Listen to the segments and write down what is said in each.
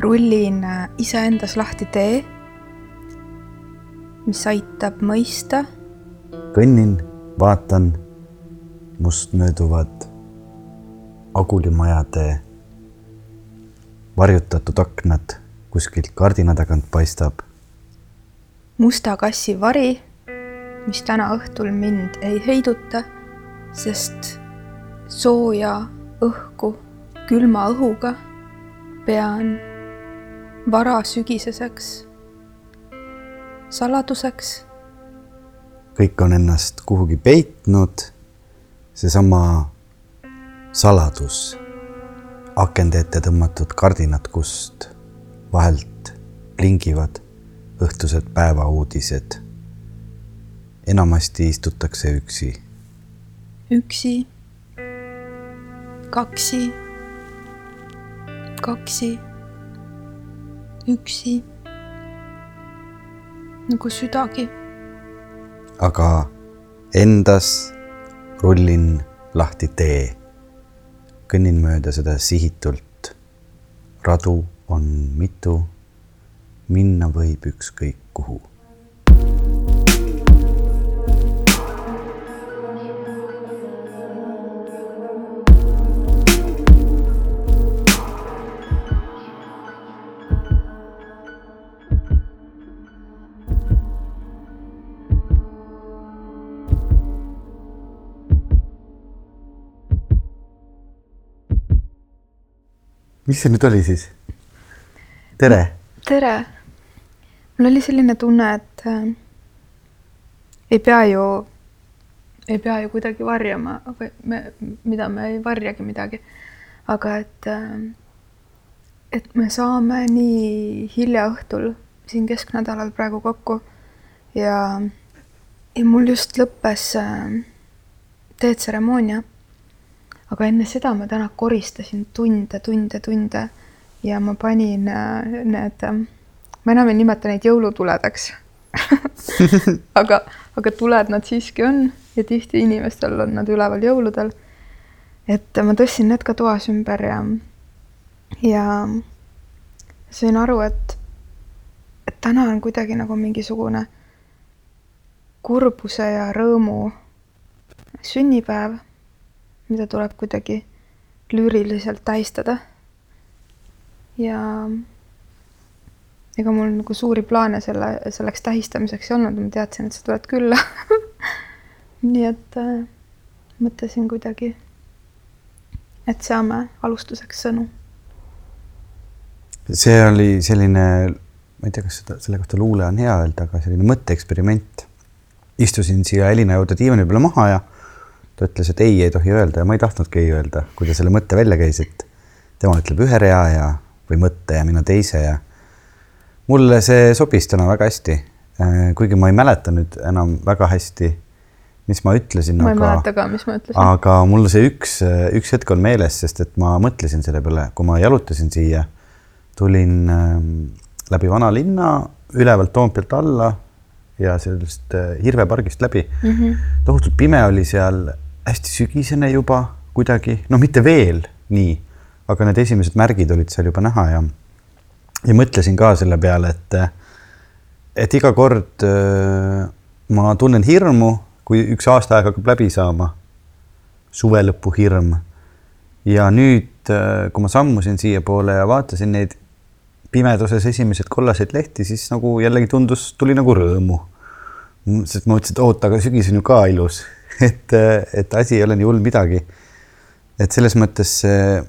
rullin iseendas lahti tee, mis aitab mõista. kõnnin, vaatan mustmööduvad agulimajade varjutatud aknad, kuskilt kardina tagant paistab. musta kassi vari, mis täna õhtul mind ei heiduta, sest sooja õhku külma õhuga pean varasügiseseks saladuseks. kõik on ennast kuhugi peitnud. seesama saladus, akende ette tõmmatud kardinad, kust vahelt plingivad õhtused päevauudised. enamasti istutakse üksi. üksi, kaksi, kaksi üksi. nagu südagi. aga endas rullin lahti tee. kõnnin mööda seda sihitult. radu on mitu. minna võib ükskõik kuhu mis see nüüd oli siis? tere. tere. mul oli selline tunne, et äh, ei pea ju, ei pea ju kuidagi varjama või me, mida me ei varjagi midagi. aga et äh,, et me saame nii hilja õhtul siin kesknädalal praegu kokku ja, ja mul just lõppes äh, teetseremoonia aga enne seda ma täna koristasin tunde, tunde, tunde. Ja ma panin äh, need, äh, ma enam ei nimeta neid jõulutuledeks aga, aga tuled nad siiski on ja tihti inimestel on nad üleval jõuludel. et ma tõstsin need ka toas ümber ja, ja sain aru, et, et täna on kuidagi nagu mingisugune kurbuse ja rõõmu sünnipäev mida tuleb kuidagi lüüriliselt tähistada. ja ega mul nagu suuri plaane selle, selleks tähistamiseks ei olnud, ma teadsin, et sa tuled külla nii et äh, mõtlesin kuidagi, et seame alustuseks sõnu. see oli selline, ma ei tea, kas seda, selle kohta luule on hea öelda, aga selline mõtteeksperiment. istusin siia Elina juurde diivani peale maha ja ta ütles, et ei, ei tohi öelda ja ma ei tahtnudki ei öelda, kui ta selle mõtte välja käis, et tema ütleb ühe rea ja, või mõtte ja mina teise ja mulle see sobis täna väga hästi. Äh, kuigi ma ei mäleta nüüd enam väga hästi, mis ma ütlesin. ma ei aga, mäleta ka, mis ma ütlesin. aga mul see üks, üks hetk on meeles, sest et ma mõtlesin selle peale, kui ma jalutasin siia, tulin ähm, läbi vanalinna, ülevalt Toompealt alla ja sellest äh, Hirve pargist läbi mm. -hmm. tohutult pime oli seal hästi sügisene juba kuidagi, no mitte veel nii, aga need esimesed märgid olid seal juba näha ja, ja mõtlesin ka selle peale, et, et iga kord äh, ma tunnen hirmu, kui üks aastaaeg hakkab läbi saama, suvelõpu hirm. ja nüüd, äh, kui ma sammusin siiapoole ja vaatasin neid pimeduses esimesed kollaseid lehti, siis nagu jällegi tundus, tuli nagu rõõmu. sest ma mõtlesin, et oot, aga sügis on ju ka ilus et, et asi ei ole nii hull midagi. et selles mõttes see,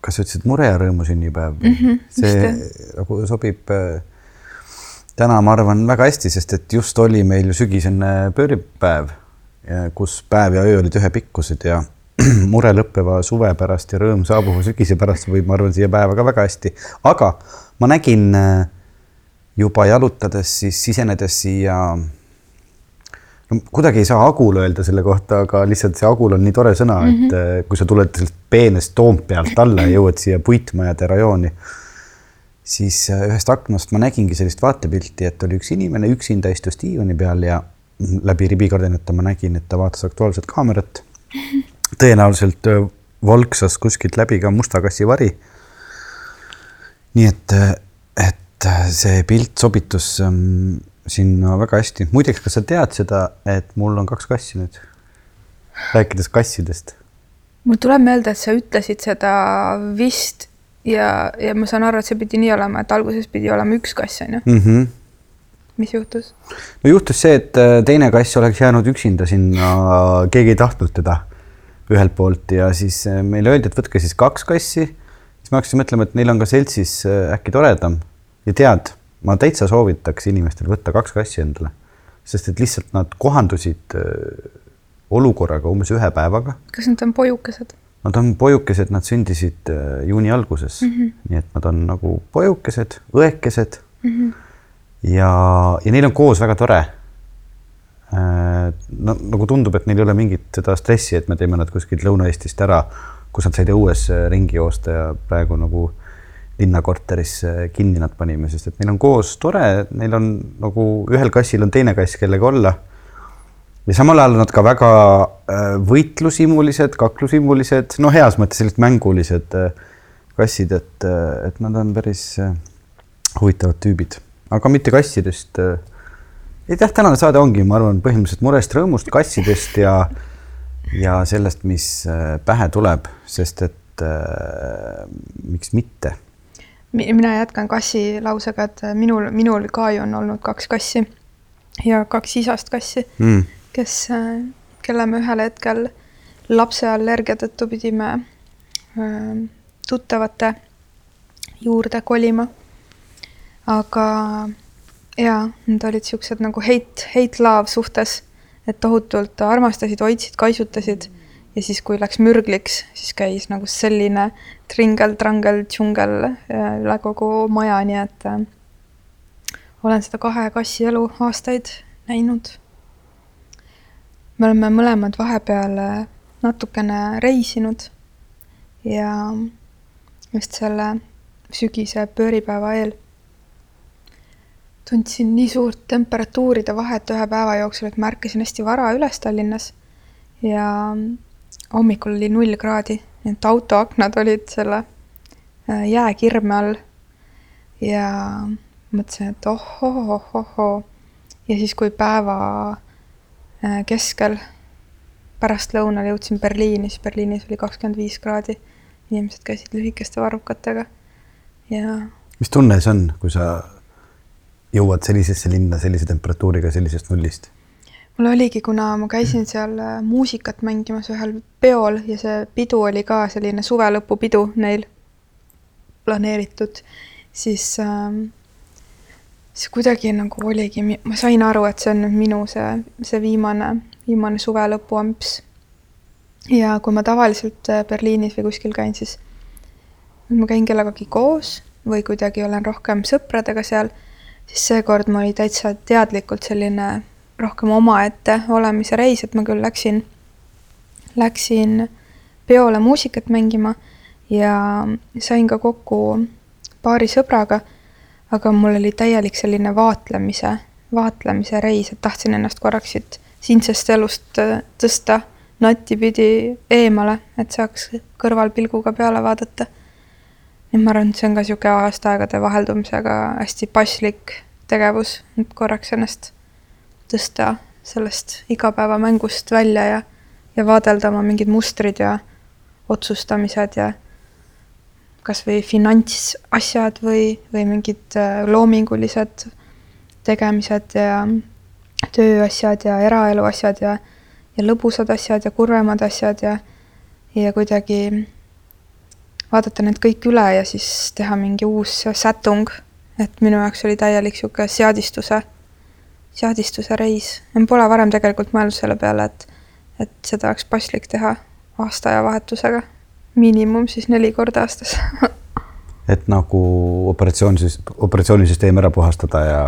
kas sa ütlesid mure ja rõõmu sünnipäev mm, -hmm, see nagu sobib äh, täna, ma arvan, väga hästi, sest et just oli meil ju sügisene pööripäev, kus päev ja öö olid ühepikkused ja mure lõppeva suve pärast ja rõõm saabuva sügise pärast võib, ma arvan, siia päeva ka väga hästi. aga ma nägin äh, juba jalutades siis sisenedes siia no kuidagi ei saa agul öelda selle kohta, aga lihtsalt see agul on nii tore sõna mm, -hmm. et mhm. eh, kui sa tuled sellest peenest Toompealt alla ja jõuad siia puitmajade rajooni, siis eh, ühest aknast ma nägingi sellist vaatepilti, et oli üks inimene üksinda istus diivani peal ja läbi ribikardinate ma nägin, et ta vaatas Aktuaalset Kaamerat. tõenäoliselt eh, volksas kuskilt läbi ka Musta kassi vari. nii et, et see pilt sobitus ähm, sinna väga hästi. muideks, kas sa tead seda, et mul on kaks kassi nüüd? rääkides kassidest. mul tuleb meelde, et sa ütlesid seda vist ja, ja ma saan aru, et see pidi nii olema, et alguses pidi olema üks kass, on ju mm. -hmm. mis juhtus? no juhtus see, et äh, teine kass oleks jäänud üksinda sinna, keegi ei tahtnud teda ühelt poolt ja siis äh, meile öeldi, et võtke siis kaks kassi. siis me hakkasime mõtlema, et neil on ka seltsis äh, äkki toredam ja tead, ma täitsa soovitaks inimestel võtta kaks kassi endale, sest et lihtsalt nad kohandusid olukorraga umbes ühe päevaga. kas nad on pojukesed? Nad on pojukesed, nad sündisid äh, juuni alguses mm, -hmm. nii et nad on nagu pojukesed, õekesed mm. -hmm. ja, ja neil on koos väga tore. Äh, no nagu tundub, et neil ei ole mingit seda stressi, et me teeme nad kuskilt Lõuna-Eestist ära, kus nad said õues äh, ringi joosta ja praegu nagu linnakorterisse kinni nad panime, sest et neil on koos tore, neil on nagu ühel kassil on teine kass, kellega olla ja samal ajal nad ka väga äh, võitlushimulised, kaklushimulised, no heas mõttes sellised mängulised äh, kassid, et, äh, et nad on päris huvitavad tüübid, aga mitte kassidest. jah, tänane saade ongi, ma arvan, põhimõtteliselt murest, rõõmust, kassidest ja, ja sellest, mis pähe tuleb, sest et äh, miks mitte. Mina jätkan kassi lausega, et minul, minul ka ju on olnud kaks kassi ja kaks isast kassi mm kes, kelle me ühel hetkel lapse allergia tõttu pidime tuttavate juurde kolima. aga jaa, nad olid siuksed nagu hate, hate-love suhtes, et tohutult armastasid, hoidsid, kaisutasid ja siis, kui läks mürgliks, siis käis nagu selline tringel-trangel džungel üle kogu maja, nii et äh, olen seda kahe kassi elu aastaid näinud. Me oleme mõlemad vahepeal äh, natukene reisinud ja just selle sügise pööripäeva eel tundsin nii suurt temperatuuride vahet ühe päeva jooksul, et ma ärkasin hästi vara üles Tallinnas ja hommikul oli null kraadi, et autoaknad olid selle äh, jääkirme all. ja mõtlesin, et ohoh-ohoh-ohoo ja siis, kui päeva Äh, keskel pärastlõunal jõudsin Berliini, siis Berliinis oli kakskümmend viis kraadi. inimesed käisid lühikeste varrukatega ja. mis tunne see on, kui sa jõuad sellisesse linna sellise temperatuuriga sellisest nullist? Mul oligi, kuna ma käisin seal äh, muusikat mängimas ühel peol ja see pidu oli ka selline suvelõpupidu neil planeeritud, siis äh, see kuidagi nagu oligi, ma sain aru, et see on nüüd minu see, see viimane, viimane suve lõpu amps. ja kui ma tavaliselt äh, Berliinis või kuskil käin, siis ma käin kellegagi koos või kuidagi olen rohkem sõpradega seal, siis seekord mul oli täitsa teadlikult selline rohkem omaette olemise reis, et ma küll läksin, läksin peole muusikat mängima ja sain ka kokku paari sõbraga aga mul oli täielik selline vaatlemise, vaatlemise reis, et tahtsin ennast korraks siit siinsest elust äh, tõsta natipidi eemale, et saaks kõrvalpilguga peale vaadata. nii et ma arvan, et see on ka niisugune aastaaegade vaheldumisega hästi paslik tegevus, et korraks ennast tõsta sellest igapäevamängust välja ja, ja vaadelda oma mingid mustrid ja otsustamised ja kas või finantsasjad või, või mingid äh, loomingulised tegemised ja tööasjad ja eraelu asjad ja, ja lõbusad asjad ja kurvemad asjad ja, ja kuidagi vaadata need kõik üle ja siis teha mingi uus sätung. et minu jaoks oli täielik niisugune seadistuse, seadistuse reis. Pole varem tegelikult mõelnud selle peale, et, et seda oleks paslik teha aastaajavahetusega miinimum siis neli korda aastas et nagu operatsioon, operatsioonisüsteem ära puhastada ja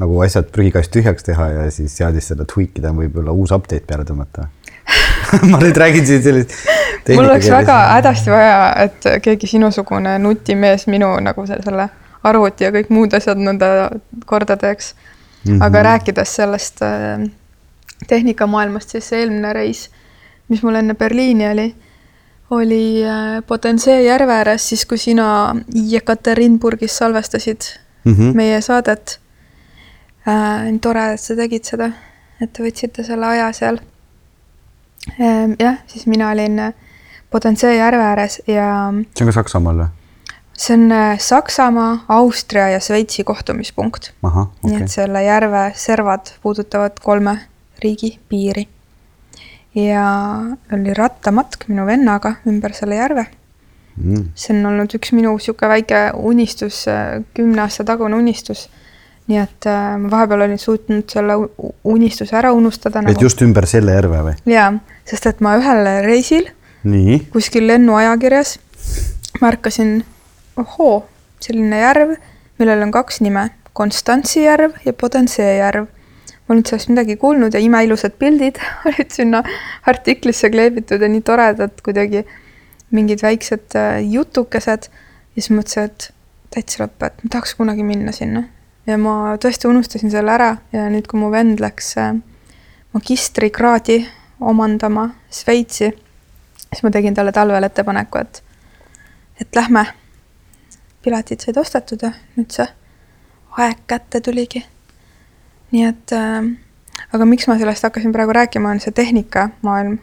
nagu asjad prügikast tühjaks teha ja siis seadistada, tweak ida, võib-olla uus update peale tõmmata ma nüüd räägin siin sellist. mul oleks väga hädasti vaja, et keegi sinusugune nutimees minu nagu selle arvuti ja kõik muud asjad nõnda korda teeks. -hmm. aga rääkides sellest äh, tehnikamaailmast, siis eelmine reis, mis mul enne Berliini oli oli äh, Potensee järve ääres, siis kui sina Jekaterinburgis salvestasid mm -hmm. meie saadet äh,. tore, et sa tegid seda, et te võtsite selle aja seal ähm,. jah, siis mina olin äh, Potensee järve ääres ja see on ka Saksamaal või? See on äh, Saksamaa, Austria ja Šveitsi kohtumispunkt. ahah, nii et okay.. selle järve servad puudutavad kolme riigi piiri. ja oli rattamatk minu vennaga ümber selle järve. Mm. see on olnud üks minu niisugune väike unistus, kümne aasta tagune unistus. nii et äh, ma vahepeal olin suutnud selle unistuse ära unustada et just ümber selle järve või? jaa, sest et ma ühel reisil nii, kuskil lennuajakirjas märkasin, ohoo, selline järv, millel on kaks nime, Konstantsi järv ja Podensee järv. ma olin sellest midagi kuulnud ja imeilusad pildid olid sinna artiklisse kleebitud ja nii toredad kuidagi mingid väiksed äh, jutukesed. ja siis mõtlesin, et täitsa lõpp, et ma tahaks kunagi minna sinna. ja ma tõesti unustasin selle ära ja nüüd, kui mu vend läks äh, magistrikraadi omandama Šveitsi siis ma tegin talle talvel ettepaneku, et, et lähme. Piletid said ostetud ja nüüd see aeg kätte tuligi. nii et äh, aga miks ma sellest hakkasin praegu rääkima, on see tehnikamaailm.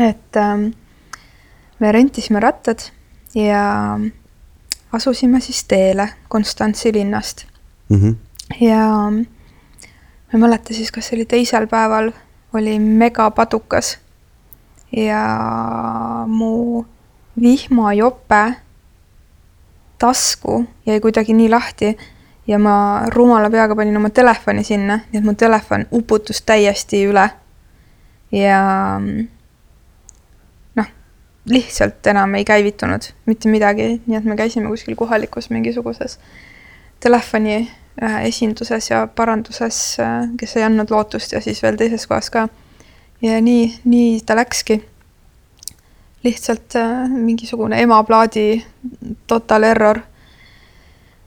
et äh, me rentisime rattad ja asusime siis teele Konstantsi linnast mm -hmm. ja ma ei mäleta siis, kas see oli teisel päeval, oli megapadukas ja mu vihmajope tasku jäi kuidagi nii lahti ja ma rumala peaga panin oma telefoni sinna, nii et mu telefon uputus täiesti üle. ja noh, lihtsalt enam ei käivitunud mitte midagi, nii et me käisime kuskil kohalikus mingisuguses telefoni äh, esinduses ja paranduses, kes ei andnud lootust ja siis veel teises kohas ka. ja nii, nii ta läkski. Lihtsalt äh, mingisugune emaplaadi total error,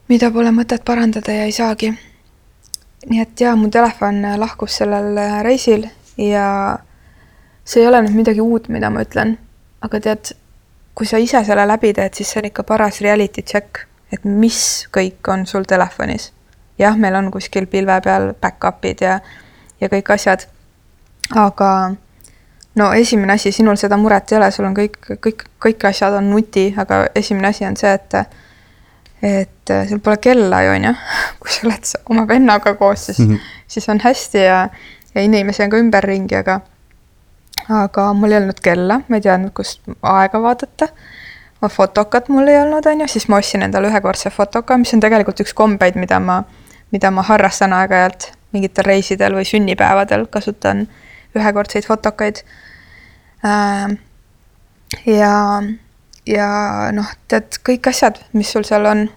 mida pole mõtet parandada ja ei saagi. nii et jaa, mu telefon lahkus sellel äh, reisil ja see ei ole nüüd midagi uut, mida ma ütlen, aga tead, kui sa ise selle läbi teed, siis see on ikka paras reality check et mis kõik on sul telefonis. jah, meil on kuskil pilve peal back-up'id ja, ja kõik asjad. aga no esimene asi, sinul seda muret ei ole, sul on kõik, kõik, kõik asjad on nuti, aga esimene asi on see, et et sul pole kella ju, on ju. kui sa oled oma vennaga koos, siis mm, -hmm. siis on hästi ja, ja inimesi on ka ümberringi, aga aga mul ei olnud kella, ma ei teadnud, kust aega vaadata fotokat mul ei olnud, on ju, siis ma ostsin endale ühekordse fotoka, mis on tegelikult üks kombeid, mida ma, mida ma harrastan aeg-ajalt mingitel reisidel või sünnipäevadel, kasutan ühekordseid fotokaid. ja, ja noh, tead kõik asjad, mis sul seal on,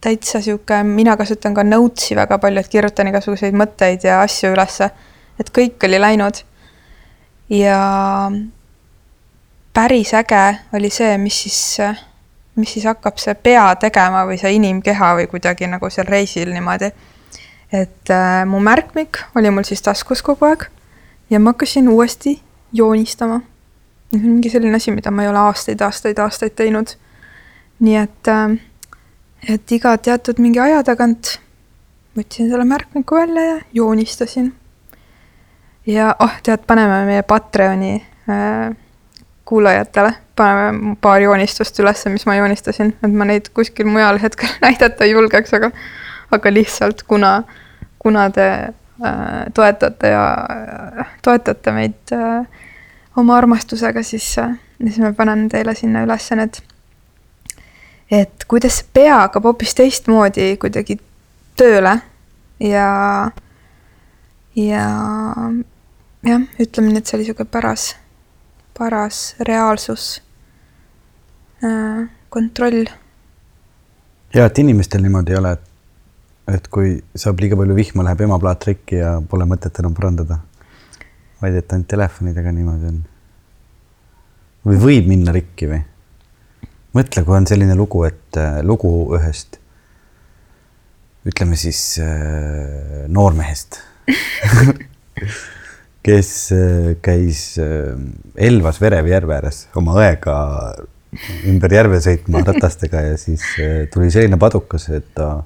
täitsa sihuke, mina kasutan ka notes'i väga palju, et kirjutan igasuguseid mõtteid ja asju ülesse. et kõik oli läinud. ja päris äge oli see, mis siis, mis siis hakkab see pea tegema või see inimkeha või kuidagi nagu seal reisil niimoodi. et äh, mu märkmik oli mul siis taskus kogu aeg ja ma hakkasin uuesti joonistama. mingi selline asi, mida ma ei ole aastaid, aastaid, aastaid teinud. nii et äh,, et iga teatud mingi aja tagant võtsin selle märkmiku välja ja joonistasin. ja oh, tead, paneme meie Patreoni äh, kuulajatele, paneme paar joonistust üles, mis ma joonistasin, et ma neid kuskil mujal hetkel näidata ei julgeks, aga aga lihtsalt kuna, kuna te toetate ja äh, toetate meid äh, oma armastusega, siis äh,, siis ma panen teile sinna üles need, et kuidas pea hakkab hoopis teistmoodi kuidagi tööle ja, ja jah, ütleme nii, et see oli niisugune paras paras reaalsus äh,, kontroll. ja et inimestel niimoodi ei ole, et, et kui saab liiga palju vihma, läheb emaplaat rikki ja pole mõtet enam parandada. vaid et ainult telefonidega niimoodi on. või võib minna rikki või? mõtle, kui on selline lugu, et äh, lugu ühest ütleme siis äh, noormehest kes äh, käis äh, Elvas Verevi järve ääres oma õega ümber järve sõitma ratastega ja siis äh, tuli selline padukas, et ta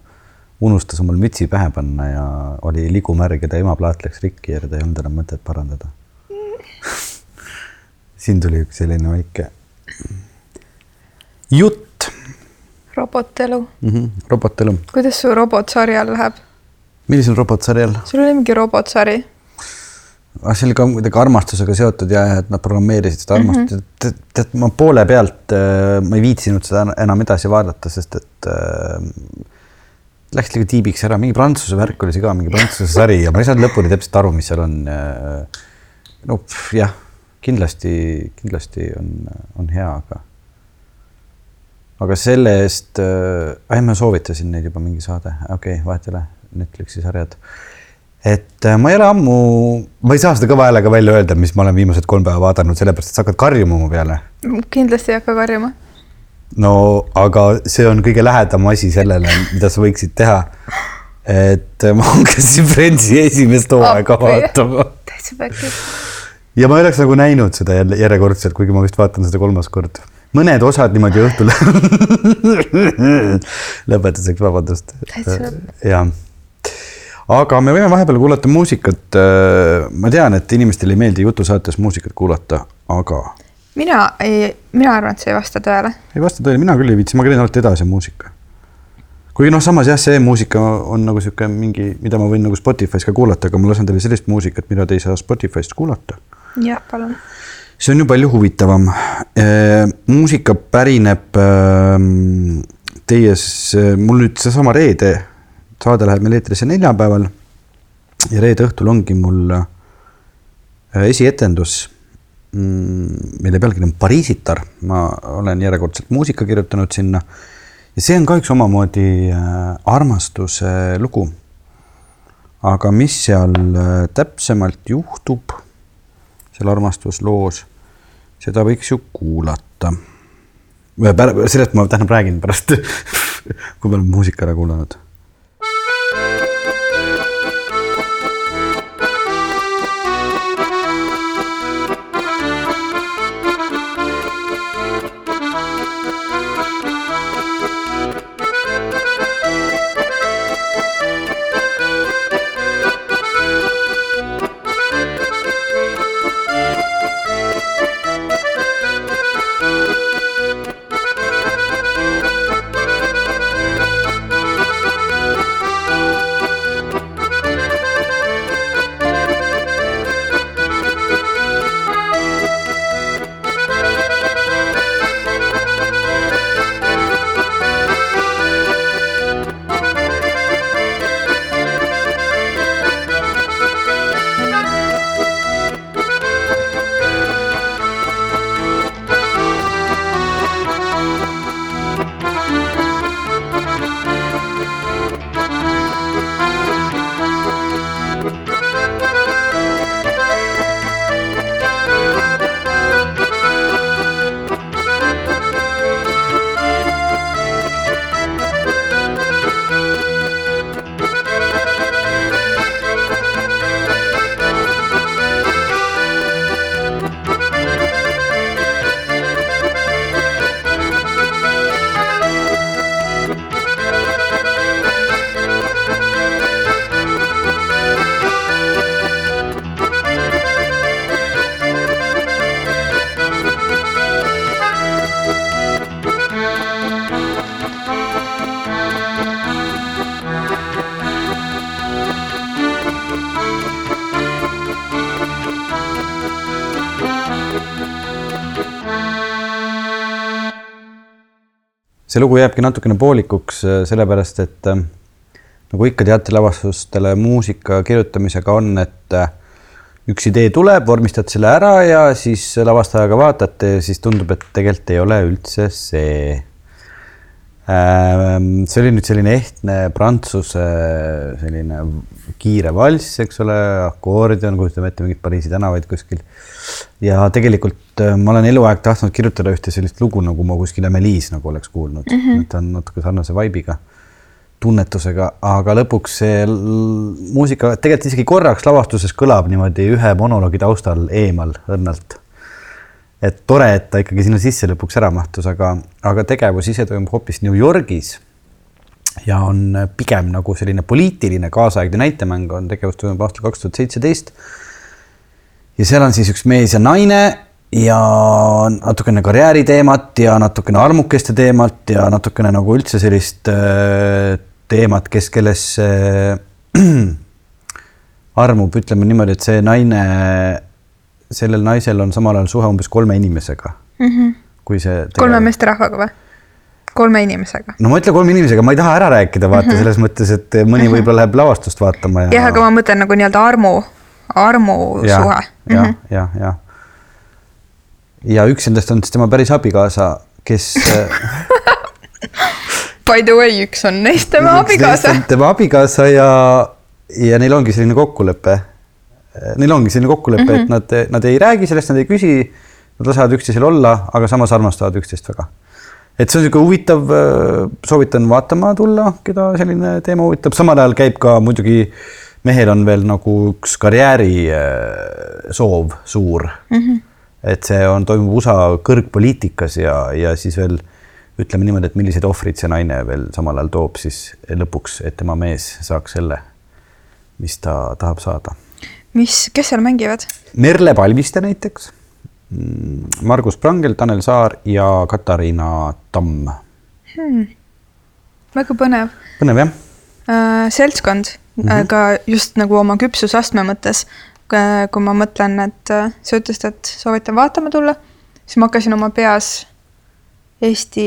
unustas omal mütsi pähe panna ja oli ligumärg ja ta emaplaat läks rikki ja ta ei olnud enam mõtet parandada. siin tuli üks selline väike jutt robotelu mm. -hmm. robotelu. kuidas su robotsarjal läheb? millisel robotsarjal? sul oli mingi robotsari ah, see oli ka kuidagi armastusega seotud ja, et nad programmeerisid seda armastust mm, -hmm. tead, tead, ma poole pealt äh, ma ei viitsinud seda enam edasi vaadata, sest et äh, läks liiga tiibiks ära, mingi prantsuse värk oli see ka, mingi prantsuse sari ja ma ei saanud lõpuni täpselt aru, mis seal on. no jah, kindlasti, kindlasti on, on hea, aga, aga selle eest äh,, ma soovitasin neid juba mingi saade, okei okay,, vahet ei ole, Netflixi sarjad et äh, ma ei ole ammu, ma ei saa seda kõva häälega välja öelda, mis ma olen viimased kolm päeva vaadanud, sellepärast et sa hakkad karjuma mu peale. kindlasti ei hakka karjuma. No aga see on kõige lähedam asi sellele, mida sa võiksid teha. et ma hakkasin Friendsi esimest hooaega vaatama. ja ma ei oleks nagu näinud seda jälle järjekordselt, kuigi ma vist vaatan seda kolmas kord. mõned osad niimoodi õhtul lõpetuseks, vabandust. jah aga me võime vahepeal kuulata muusikat. Äh, ma tean, et inimestele ei meeldi jutusaates muusikat kuulata, aga. Mina ei, mina arvan, et see ei vasta tõele. ei vasta tõele, mina küll ei viitsi, ma käin alati edasi muusika. kuigi noh, samas jah, see muusika on nagu sihuke mingi, mida ma võin nagu Spotify's ka kuulata, aga ma lasen teile sellist muusikat, mida te ei saa Spotify'st kuulata. jah, palun. see on ju palju huvitavam e,. muusika pärineb e, teie, mul nüüd seesama reede saade läheb meil eetrisse neljapäeval. ja reede õhtul ongi mul äh, esietendus, mille pealkiri on Pariisitar, ma olen järjekordselt muusika kirjutanud sinna. ja see on ka üks omamoodi äh, armastuse lugu. aga mis seal äh, täpsemalt juhtub, seal armastusloos, seda võiks ju kuulata sellest ma tähendab räägin pärast kui me oleme muusika ära kuulanud see lugu jääbki natukene poolikuks, äh, sellepärast et äh, nagu ikka teatrilavastustele muusika kirjutamisega on, et äh, üks idee tuleb, vormistad selle ära ja siis lavastajaga vaatate ja siis tundub, et tegelikult ei ole üldse see. Ähm, see oli nüüd selline ehtne prantsuse selline kiire valss, eks ole, akordion, kujutame ette mingeid Pariisi tänavaid kuskil. ja tegelikult äh, ma olen eluaeg tahtnud kirjutada ühte sellist lugu, nagu ma kuskil Emeliis nagu oleks kuulnud mm, -hmm. ta on natuke sarnase vibe'iga. tunnetusega, aga lõpuks see muusika tegelikult isegi korraks lavastuses kõlab niimoodi ühe monoloogi taustal eemal õrnalt. Et tore, et ta ikkagi sinna sisse lõpuks ära mahtus, aga, aga tegevus ise toimub hoopis New Yorgis. ja on pigem nagu selline poliitiline kaasaegne näitemäng on, tegevus toimub aastal kaks tuhat seitseteist. ja seal on siis üks mees ja naine ja natukene karjääriteemat ja natukene armukeste teemat ja natukene nagu üldse sellist äh, teemat, kes kellesse äh, armub, ütleme niimoodi, et see naine, sellel naisel on samal ajal suhe umbes kolme inimesega mm. -hmm. kui see tegel... kolme meesterahvaga või? kolme inimesega? no ma ütlen kolme inimesega, ma ei taha ära rääkida, vaata mm -hmm. selles mõttes, et mõni mm -hmm. võib-olla läheb lavastust vaatama ja. jah, aga ma mõtlen nagu nii-öelda armu, armu ja, suhe. jah, mhm. jah, jah ja üks nendest on siis tema päris abikaasa, kes By the way, üks on neist tema abikaasa. tema abikaasa ja, ja neil ongi selline kokkulepe. Neil ongi selline kokkulepe mm, -hmm. et mhm. nad, nad ei räägi sellest, nad ei küsi, nad lasevad üksteisel olla, aga samas armastavad üksteist väga. et see on niisugune huvitav, soovitan vaatama tulla, keda selline teema huvitab, samal ajal käib ka muidugi mehel on veel nagu üks karjääri soov suur mm. -hmm et see on, toimub USA kõrgpoliitikas ja, ja siis veel ütleme niimoodi, et milliseid ohvreid see naine veel samal ajal toob siis lõpuks, et tema mees saaks selle, mis ta tahab saada. Mis, kes seal mängivad? Merle Palmiste näiteks, mm, Margus Prangel, Tanel Saar ja Katariina Tamm hmm.. väga põnev. põnev jah äh,. seltskond mm, -hmm. aga just nagu oma küpsusastme mõttes kui ma mõtlen, et äh, sa ütlesid, et soovitan vaatama tulla, siis ma hakkasin oma peas Eesti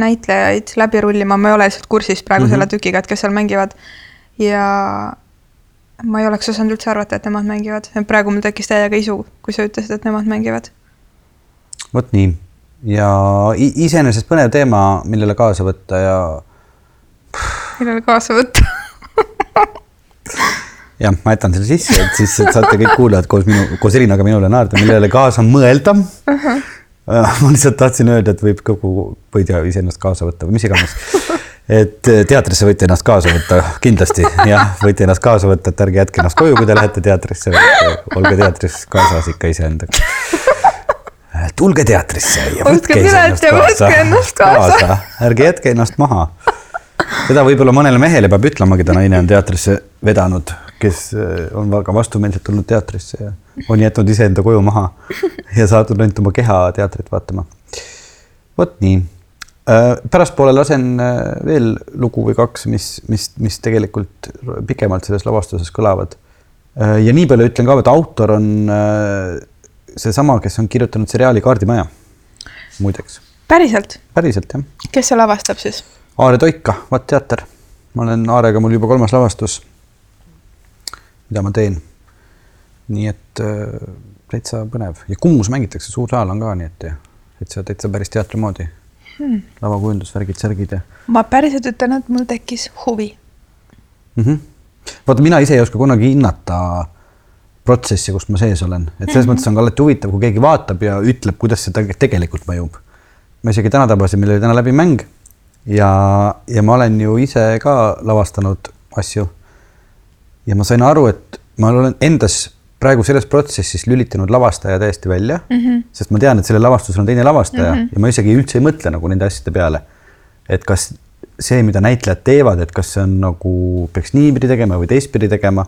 näitlejaid läbi rullima, ma ei ole lihtsalt kursis praegu mm -hmm. selle tükiga, et kes seal mängivad. ja ma ei oleks osanud üldse arvata, et nemad mängivad, praegu mul tekkis täiega isu, kui sa ütlesid, et nemad mängivad. vot nii ja iseenesest põnev teema, millele kaasa võtta ja. millele kaasa võtta jah, ma jätan selle sisse, et siis et saate kõik kuulajad koos minu, koos Elinaga minule naerda, millele kaasa mõelda uh. -huh. ma lihtsalt tahtsin öelda, et võib kogu, või tea, iseennast kaasa võtta või mis iganes. et eh, teatrisse võite ennast kaasa võtta, kindlasti jah, võite ennast kaasa võtta, et ärge jätke ennast koju, kui te lähete teatrisse, olge teatris kaasas ikka iseendaga tulge teatrisse ja võtke iseennast kaasa, kaasa., ärge jätke ennast maha. seda võib-olla mõnele mehele peab ütlema, keda naine on teatrisse vedanud kes äh, on väga vastumeelselt tulnud teatrisse ja on jätnud iseenda koju maha ja saatnud ainult oma keha teatrit vaatama. vot nii. Äh, pärastpoole lasen äh, veel lugu või kaks, mis, mis, mis tegelikult pikemalt selles lavastuses kõlavad. ja nii palju ütlen ka, et autor on seesama, kes on kirjutanud seriaali Kaardimaja, muideks. päriselt? päriselt, jah. kes see lavastab siis? Aare Toika, Vatt teater. ma olen Aarega mul juba kolmas lavastus mida ma teen. nii et äh, täitsa põnev ja Kumus mängitakse, suur saal on ka, nii et täitsa, täitsa päris teatri moodi hmm.. lavakujundus, värgid, särgid ja. ma päriselt ütlen, et mul tekkis huvi mm. -hmm. vaata, mina ise ei oska kunagi hinnata protsessi, kus ma sees olen, et selles mm -hmm. mõttes on ka alati huvitav, kui keegi vaatab ja ütleb, kuidas see tegelikult mõjub. ma isegi täna tabasin, meil oli täna läbi mäng ja, ja ma olen ju ise ka lavastanud asju ja ma sain aru, et ma olen endas praegu selles protsessis lülitanud lavastaja täiesti välja mm, -hmm. sest ma tean, et sellel lavastusel on teine lavastaja mm -hmm. ja ma isegi üldse ei mõtle nagu nende asjade peale. et kas see, mida näitlejad teevad, et kas see on nagu peaks niipidi tegema või teistpidi tegema,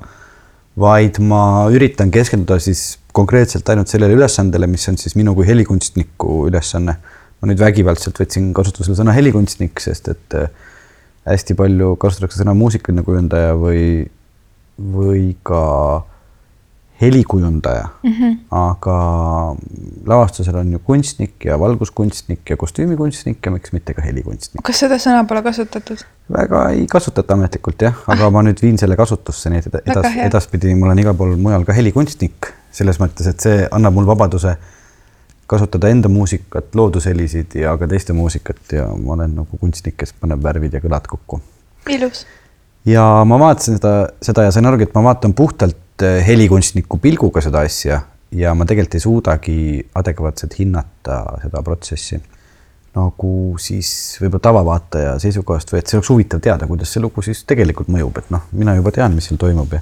vaid ma üritan keskenduda siis konkreetselt ainult sellele ülesandele, mis on siis minu kui helikunstniku ülesanne. ma nüüd vägivaldselt võtsin kasutusele sõna helikunstnik, sest et äh, hästi palju kasutatakse sõna muusikaline kujundaja või või ka helikujundaja mm, -hmm. aga lavastusel on ju kunstnik ja valguskunstnik ja kostüümikunstnik ja miks mitte ka helikunstnik. kas seda sõna pole kasutatud? väga ei kasutata ametlikult jah, aga ah. ma nüüd viin selle kasutusse, nii et edas, edaspidi ma olen igal pool mujal ka helikunstnik, selles mõttes, et see annab mul vabaduse kasutada enda muusikat, loodushelisid ja ka teiste muusikat ja ma olen nagu kunstnik, kes paneb värvid ja kõlad kokku. ilus ja ma vaatasin seda, seda ja sain aru, et ma vaatan puhtalt helikunstniku pilguga seda asja ja ma tegelikult ei suudagi adekvaatselt hinnata seda protsessi. nagu siis võib-olla tavavaataja seisukohast või et see oleks huvitav teada, kuidas see lugu siis tegelikult mõjub, et noh, mina juba tean, mis seal toimub ja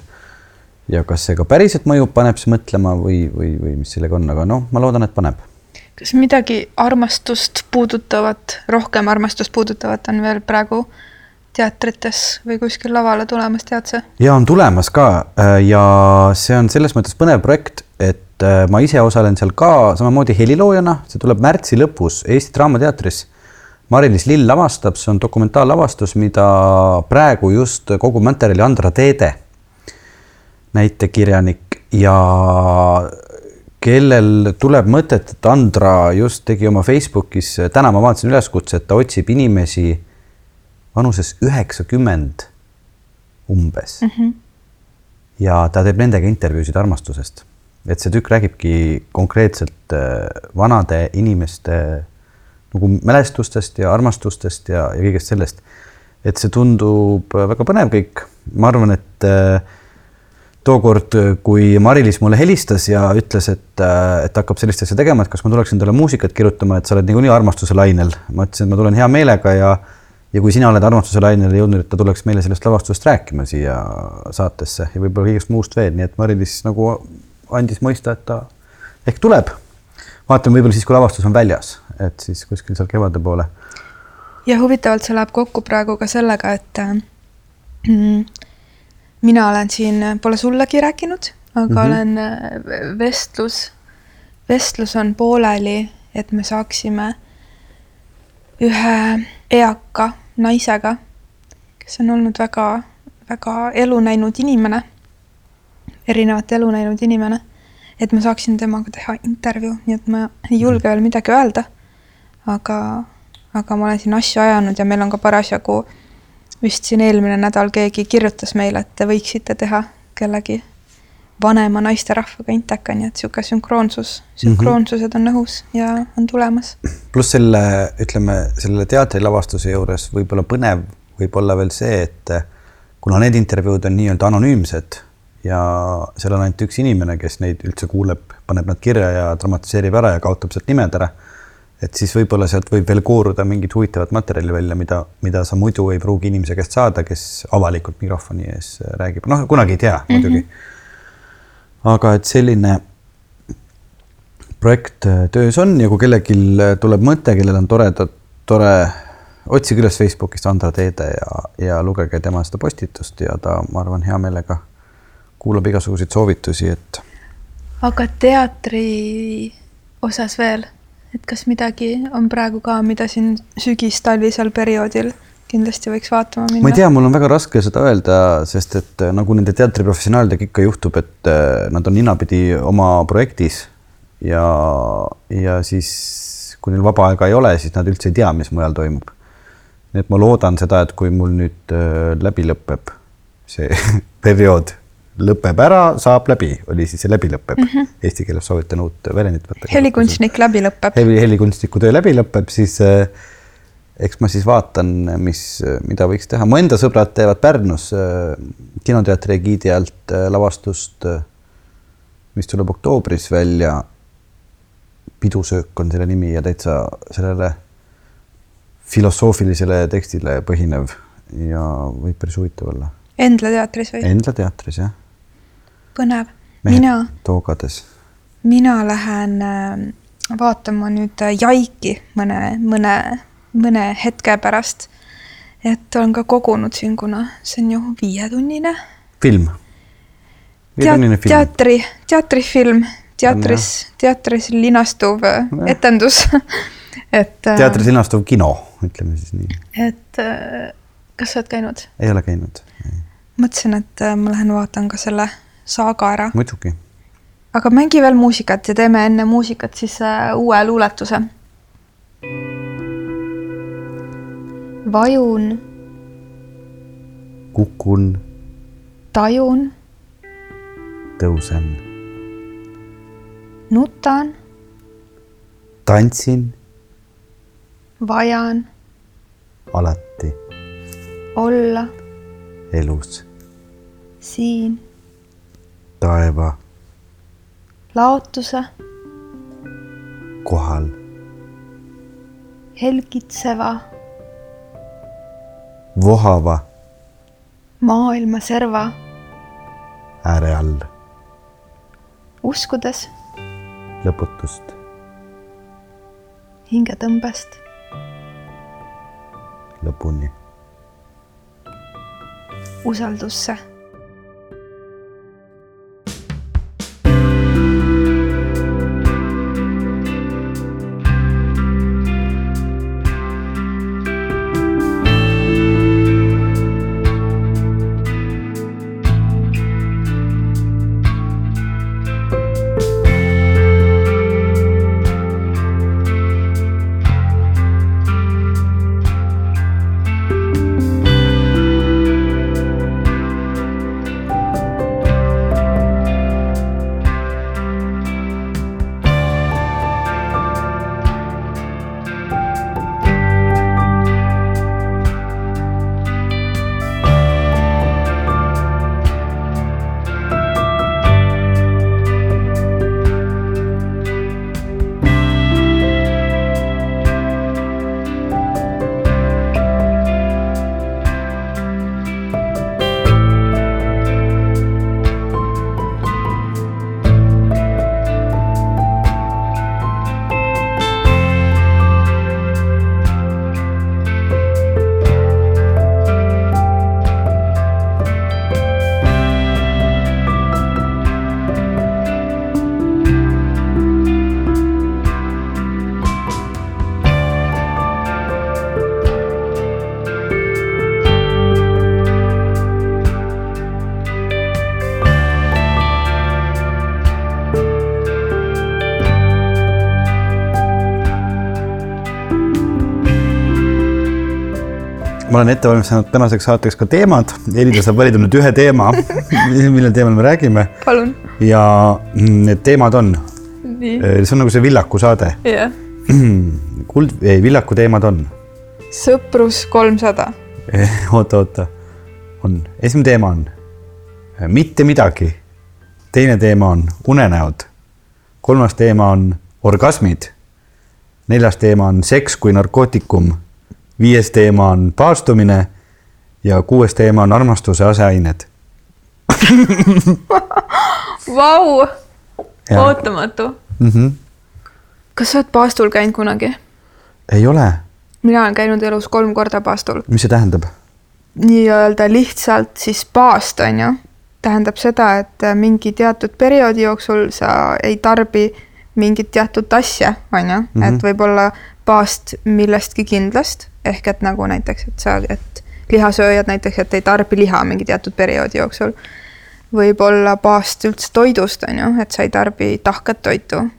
ja kas see ka päriselt mõjub, paneb siis mõtlema või, või, või mis sellega on, aga noh, ma loodan, et paneb. kas midagi armastust puudutavat, rohkem armastust puudutavat on veel praegu teatrites või kuskil lavale tulemas, tead sa? ja on tulemas ka äh, ja see on selles mõttes põnev projekt, et äh, ma ise osalen seal ka samamoodi heliloojana, see tuleb märtsi lõpus Eesti Draamateatris. Mari-Liis Lill lavastab, see on dokumentaallavastus, mida praegu just kogub materjali Andra Teede, näitekirjanik ja kellel tuleb mõtet, et Andra just tegi oma Facebookis, täna ma vaatasin üleskutse, et ta otsib inimesi vanuses üheksakümmend umbes mm. -hmm. ja ta teeb nendega intervjuusid armastusest. et see tükk räägibki konkreetselt äh, vanade inimeste nagu mälestustest ja armastustest ja, ja kõigest sellest. et see tundub väga põnev kõik. ma arvan, et äh, tookord, kui Mari-Liis mulle helistas ja ütles, et, äh, et hakkab sellist asja tegema, et kas ma tuleksin talle muusikat kirjutama, et sa oled niikuinii armastuse lainel. ma ütlesin, et ma tulen hea meelega ja ja kui sina oled armastuse lainele jõudnud, et ta tuleks meile sellest lavastusest rääkima siia saatesse ja võib-olla kõigest muust veel, nii et Mari-Liis nagu andis mõista, et ta ehk tuleb. vaatame võib-olla siis, kui lavastus on väljas, et siis kuskil seal kevade poole. ja huvitavalt see läheb kokku praegu ka sellega, et mm, mina olen siin, pole sullegi rääkinud, aga mm -hmm. olen äh, vestlus, vestlus on pooleli, et me saaksime ühe eaka naisega, kes on olnud väga, väga elu näinud inimene, erinevat elu näinud inimene, et ma saaksin temaga teha intervjuu, nii et ma ei julge veel midagi öelda. aga, aga ma olen siin asju ajanud ja meil on ka parasjagu vist siin eelmine nädal keegi kirjutas meile, et te võiksite teha kellegi vanema naisterahvaga inteka, nii et niisugune sünkroonsus, sünkroonsused on õhus ja on tulemas. pluss selle, ütleme selle teatrilavastuse juures võib-olla põnev võib olla veel see, et kuna need intervjuud on nii-öelda anonüümsed ja seal on ainult üks inimene, kes neid üldse kuuleb, paneb nad kirja ja dramatiseerib ära ja kaotab sealt nimed ära. et siis võib-olla sealt võib veel kooruda mingit huvitavat materjali välja, mida, mida sa muidu ei pruugi inimese käest saada, kes avalikult mikrofoni ees räägib, noh, kunagi ei tea mm -hmm. Aga et selline projekt äh, töös on ja kui kellelgi tuleb mõte, kellel on toredad, tore, otsige üles Facebookist Andra Teede ja, ja lugege tema seda postitust ja ta, ma arvan, hea meelega kuulab igasuguseid soovitusi, et. aga teatri osas veel, et kas midagi on praegu ka, mida siin sügis-talvisel perioodil kindlasti võiks vaatama minna. ma ei tea, mul on väga raske seda öelda, sest et äh, nagu nende teatriprofessionaalidega ikka juhtub, et äh, nad on ninapidi oma projektis ja, ja siis kui neil vaba aega ei ole, siis nad üldse ei tea, mis mujal toimub. nii et ma loodan seda, et kui mul nüüd äh, läbi lõpeb see periood, lõpeb ära, saab läbi, oli siis see läbi lõpeb mm. -hmm. Eesti keeles soovitan uut väljendit võtta. helikunstnik läbi lõpeb. heli, helikunstniku töö läbi lõpeb, siis äh, eks ma siis vaatan, mis, mida võiks teha, mu enda sõbrad teevad Pärnus äh, kinoteatri egiidi alt äh, lavastust, äh, mis tuleb oktoobris välja. pidusöök on selle nimi ja täitsa sellele filosoofilisele tekstile põhinev ja võib päris huvitav olla. Endla teatris või? Endla teatris jah. põnev. mina. toogades. mina lähen vaatama nüüd Jaiki mõne, mõne mõne hetke pärast. et olen ka kogunud siin, kuna see on ju viietunnine. film? Teat, teatri, teatrifilm, teatris, teatris linastuv ja. etendus et. Äh, teatris linastuv kino, ütleme siis nii. et äh, kas sa oled käinud? ei ole käinud. mõtlesin, et äh, ma lähen vaatan ka selle saaga ära. muidugi. aga mängi veel muusikat ja teeme enne muusikat siis uue luuletuse vajun. kukun. tajun. tõusen. nutan. tantsin. vajan. alati. olla. elus. siin. taeva. laotuse. kohal helgitseva vohava. Maailma serva. Ääre all. Uskudes. Lõputust. Hingetõmbest lõpuni. Usaldusse olen ette valmistanud tänaseks saateks ka teemad. Elida saab valida nüüd ühe teema, millel teemal me räägime palun ja need teemad on, nii see on nagu see Villaku saade. jah kuld, ei Villaku teemad on, sõprus kolmsada oota, oota, on, esimene teema on mitte midagi. teine teema on unenäod. kolmas teema on orgasmid. neljas teema on seks kui narkootikum. Viies teema on paastumine ja kuues teema on armastuse aseained. Vau, ootamatu. Mm -hmm. kas sa oled paastul käinud kunagi? ei ole, mina olen käinud elus kolm korda paastul. mis see tähendab? nii-öelda lihtsalt siis paast, on ju, tähendab seda, et mingi teatud perioodi jooksul sa ei tarbi mingit teatud asja, on ju, et võib-olla paast millestki kindlast, ehk et nagu näiteks, et sa, et lihasööjad näiteks, et ei tarbi liha mingi teatud perioodi jooksul. võib-olla paast üldse toidust, on ju, et sa ei tarbi tahket toitu.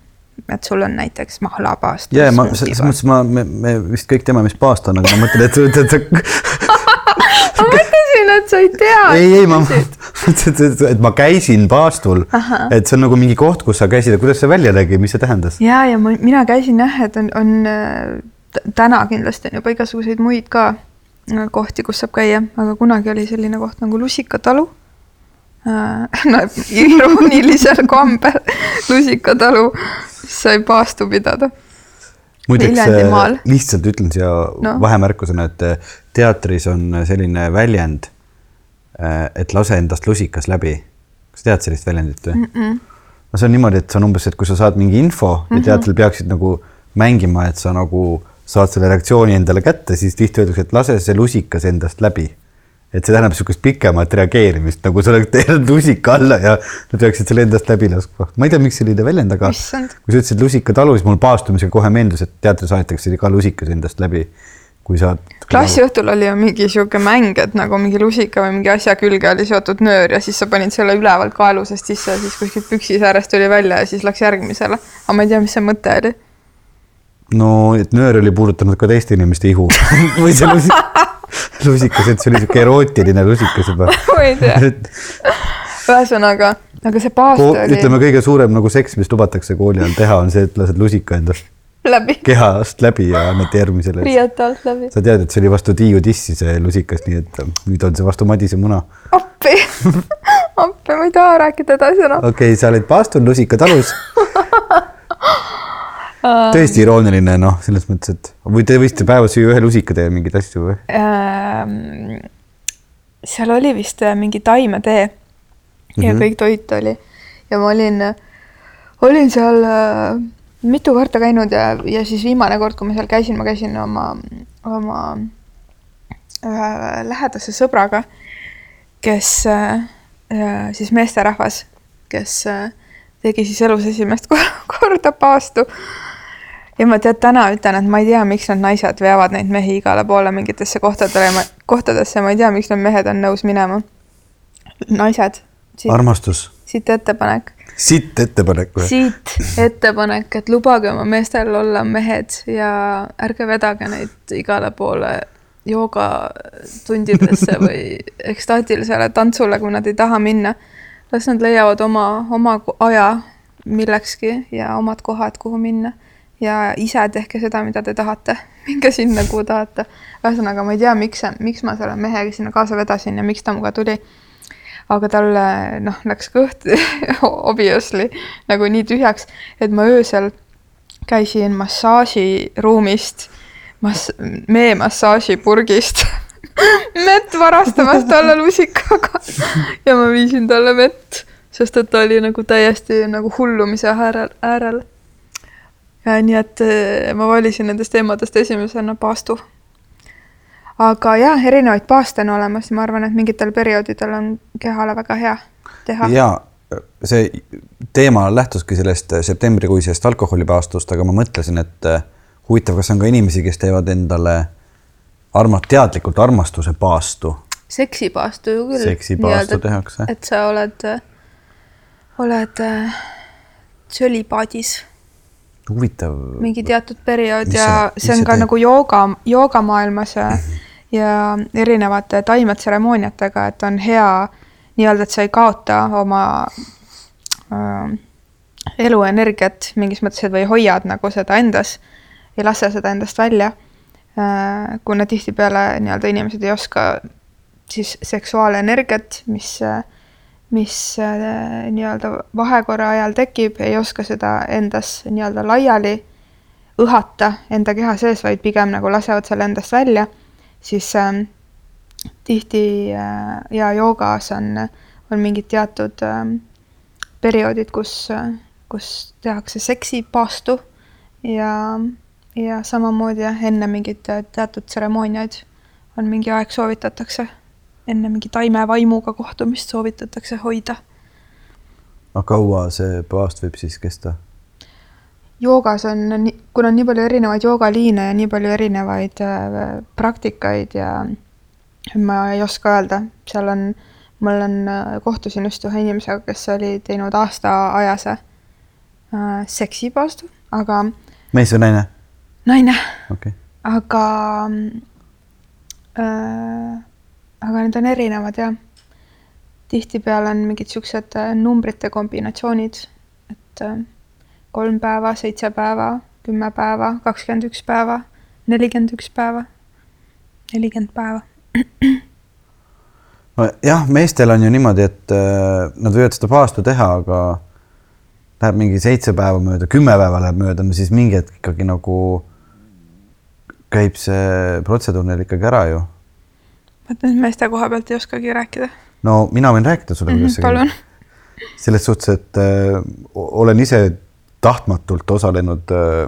et sul on näiteks mahlapaast. ja, ja ma selles mõttes ma, me, me vist kõik teame, mis paast on, aga ma mõtlen, et, et, et, ma mõtlesin, et sa ei tea. ei, ei, ma mõtlesin, et, et ma käisin paastul, et see on nagu mingi koht, kus sa käisid, kuidas see välja nägi, mis see tähendas? ja, ja ma, mina käisin jah, et on, on äh, täna kindlasti on juba igasuguseid muid ka äh, kohti, kus saab käia, aga kunagi oli selline koht nagu Lusikatalu. no iroonilisel kombel Lusikatalu, sai paastu pidada. muideks äh, lihtsalt ütlen siia no. Vahemärkusena, et äh, teatris on selline väljend, et lase endast lusikas läbi. kas tead sellist väljendit või mm? -mm. no see on niimoodi, et see on umbes, et kui sa saad mingi info mm -hmm. ja teatril peaksid nagu mängima, et sa nagu saad selle reaktsiooni endale kätte, siis tihti öeldakse, et lase see lusikas endast läbi. et see tähendab niisugust pikemat reageerimist, nagu sa oleks teinud lusika alla ja nad peaksid selle endast läbi laskma. ma ei tea, miks selline väljend, aga kui sa ütlesid lusikatalu, siis mul paastumisega kohe meenus, et teatris aetakse ka lusikas endast läbi, kui sa klassiõhtul oli ju mingi sihuke mäng, et nagu mingi lusika või mingi asja külge oli seotud nöör ja siis sa panid selle ülevalt kaelusest sisse ja siis kuskilt püksisäärest tuli välja ja siis läks järgmisele. aga ma ei tea, mis see mõte oli. no, et nöör oli puudutanud ka teiste inimeste ihu või see lusi... lusikas, et see oli sihuke erootiline lusikas juba ma ei tea, ühesõnaga, aga see paast oli ütleme, kõige suurem nagu seks, mis lubatakse kooli ajal teha, on see, et lased lusika endast läbi, kehast läbi ja annad järgmisele. riiete alt läbi. sa tead, et see oli vastu Tiiu tissi see lusikas, nii et äh, nüüd on see vastu Madise muna. appi, appi, ma ei taha rääkida edasi enam. okei okay,, sa olid paastul lusikatalus. tõesti irooniline, noh, selles mõttes, et või te võisite päevas süüa ühe lusika teha mingeid asju või? Ähm, seal oli vist äh, mingi taimetee ja mm -hmm. kõik toit oli ja ma olin, olin seal äh, mitu korda käinud ja, ja siis viimane kord, kui ma seal käisin, ma käisin oma, oma ühe lähedase sõbraga, kes äh, siis meesterahvas, kes äh, tegi siis elus esimest korda paastu. ja ma tead, täna ütlen, et ma ei tea, miks need naised veavad neid mehi igale poole mingitesse kohtadele, kohtadesse, ma ei tea, miks need mehed on nõus minema. naised. armastus. Siit ettepanek. siit ettepanek või? siit ettepanek, et lubage oma meestel olla mehed ja ärge vedage neid igale poole joogatundidesse või ekstaatilisele tantsule, kui nad ei taha minna las nad leiavad oma, oma aja millekski ja omad kohad, kuhu minna. ja ise tehke seda, mida te tahate, minge sinna, kuhu tahate. ühesõnaga, ma ei tea, miks, miks ma selle mehega sinna kaasa vedasin ja miks ta minuga tuli. Aga talle noh, läks kõht obviously nagu nii tühjaks, et ma öösel käisin massaažiruumist mass-, meemassaažipurgist mett varastamas talle lusikaga ja ma viisin talle mett, sest et ta oli nagu täiesti nagu hullumise äärel, äärel. nii, et eh, ma valisin nendest teemadest esimesena paastu. Aga jah, erinevaid paaste on olemas ja ma arvan, et mingitel perioodidel on kehale väga hea teha. ja see teema lähtuski sellest septembrikuisest alkoholipaastust, aga ma mõtlesin, et eh, huvitav, kas on ka inimesi, kes teevad endale arma-, teadlikult armastuse paastu. seksipaastu ju küll. seksipaastu tehakse. et sa oled, oled äh, tsölipaadis. Huvitav. mingi teatud periood ja see on ka teeb? nagu jooga, joogamaailmas ja, ja erinevate taimetseremooniatega, et on hea nii-öelda, et sa ei kaota oma äh, eluenergiat mingis mõttes, või hoiad nagu seda endas, ei lase seda endast välja Äh, kuna tihtipeale nii-öelda inimesed ei oska siis seksuaalenergiat, mis, mis äh, nii-öelda vahekorra ajal tekib, ei oska seda endas nii-öelda laiali õhata enda keha sees, vaid pigem nagu lasevad selle endast välja, siis äh, tihti äh, ja joogas on, on mingid teatud äh, perioodid, kus, kus tehakse seksipaastu ja ja samamoodi jah, enne mingit äh, teatud tseremooniaid on mingi aeg soovitatakse, enne mingi taimevaimuga kohtumist soovitatakse hoida. aga kaua see paast võib siis kesta? joogas on, kuna on nii palju erinevaid joogaliine ja nii palju erinevaid äh, praktikaid ja ma ei oska öelda, seal on, mul on, äh, kohtusin just ühe inimesega, kes oli teinud aastaajase äh, seksipaastu, aga mees või naine? naine okay.. aga äh,, aga need on erinevad jah. tihtipeale on mingid siuksed äh, numbrite kombinatsioonid, et äh, kolm päeva, seitse päeva, kümme päeva, kakskümmend üks päeva, nelikümmend üks päeva, nelikümmend päeva jah, meestel on ju niimoodi, et äh, nad võivad seda paastu teha, aga läheb mingi seitse päeva mööda, kümme päeva läheb mööda, siis mingi hetk ikkagi nagu käib see protseduur neil ikkagi ära ju. Vot nüüd meeste koha pealt ei oskagi rääkida. no mina võin rääkida sulle, kuidas see käib. selles suhtes, et äh, olen ise tahtmatult osalenud äh,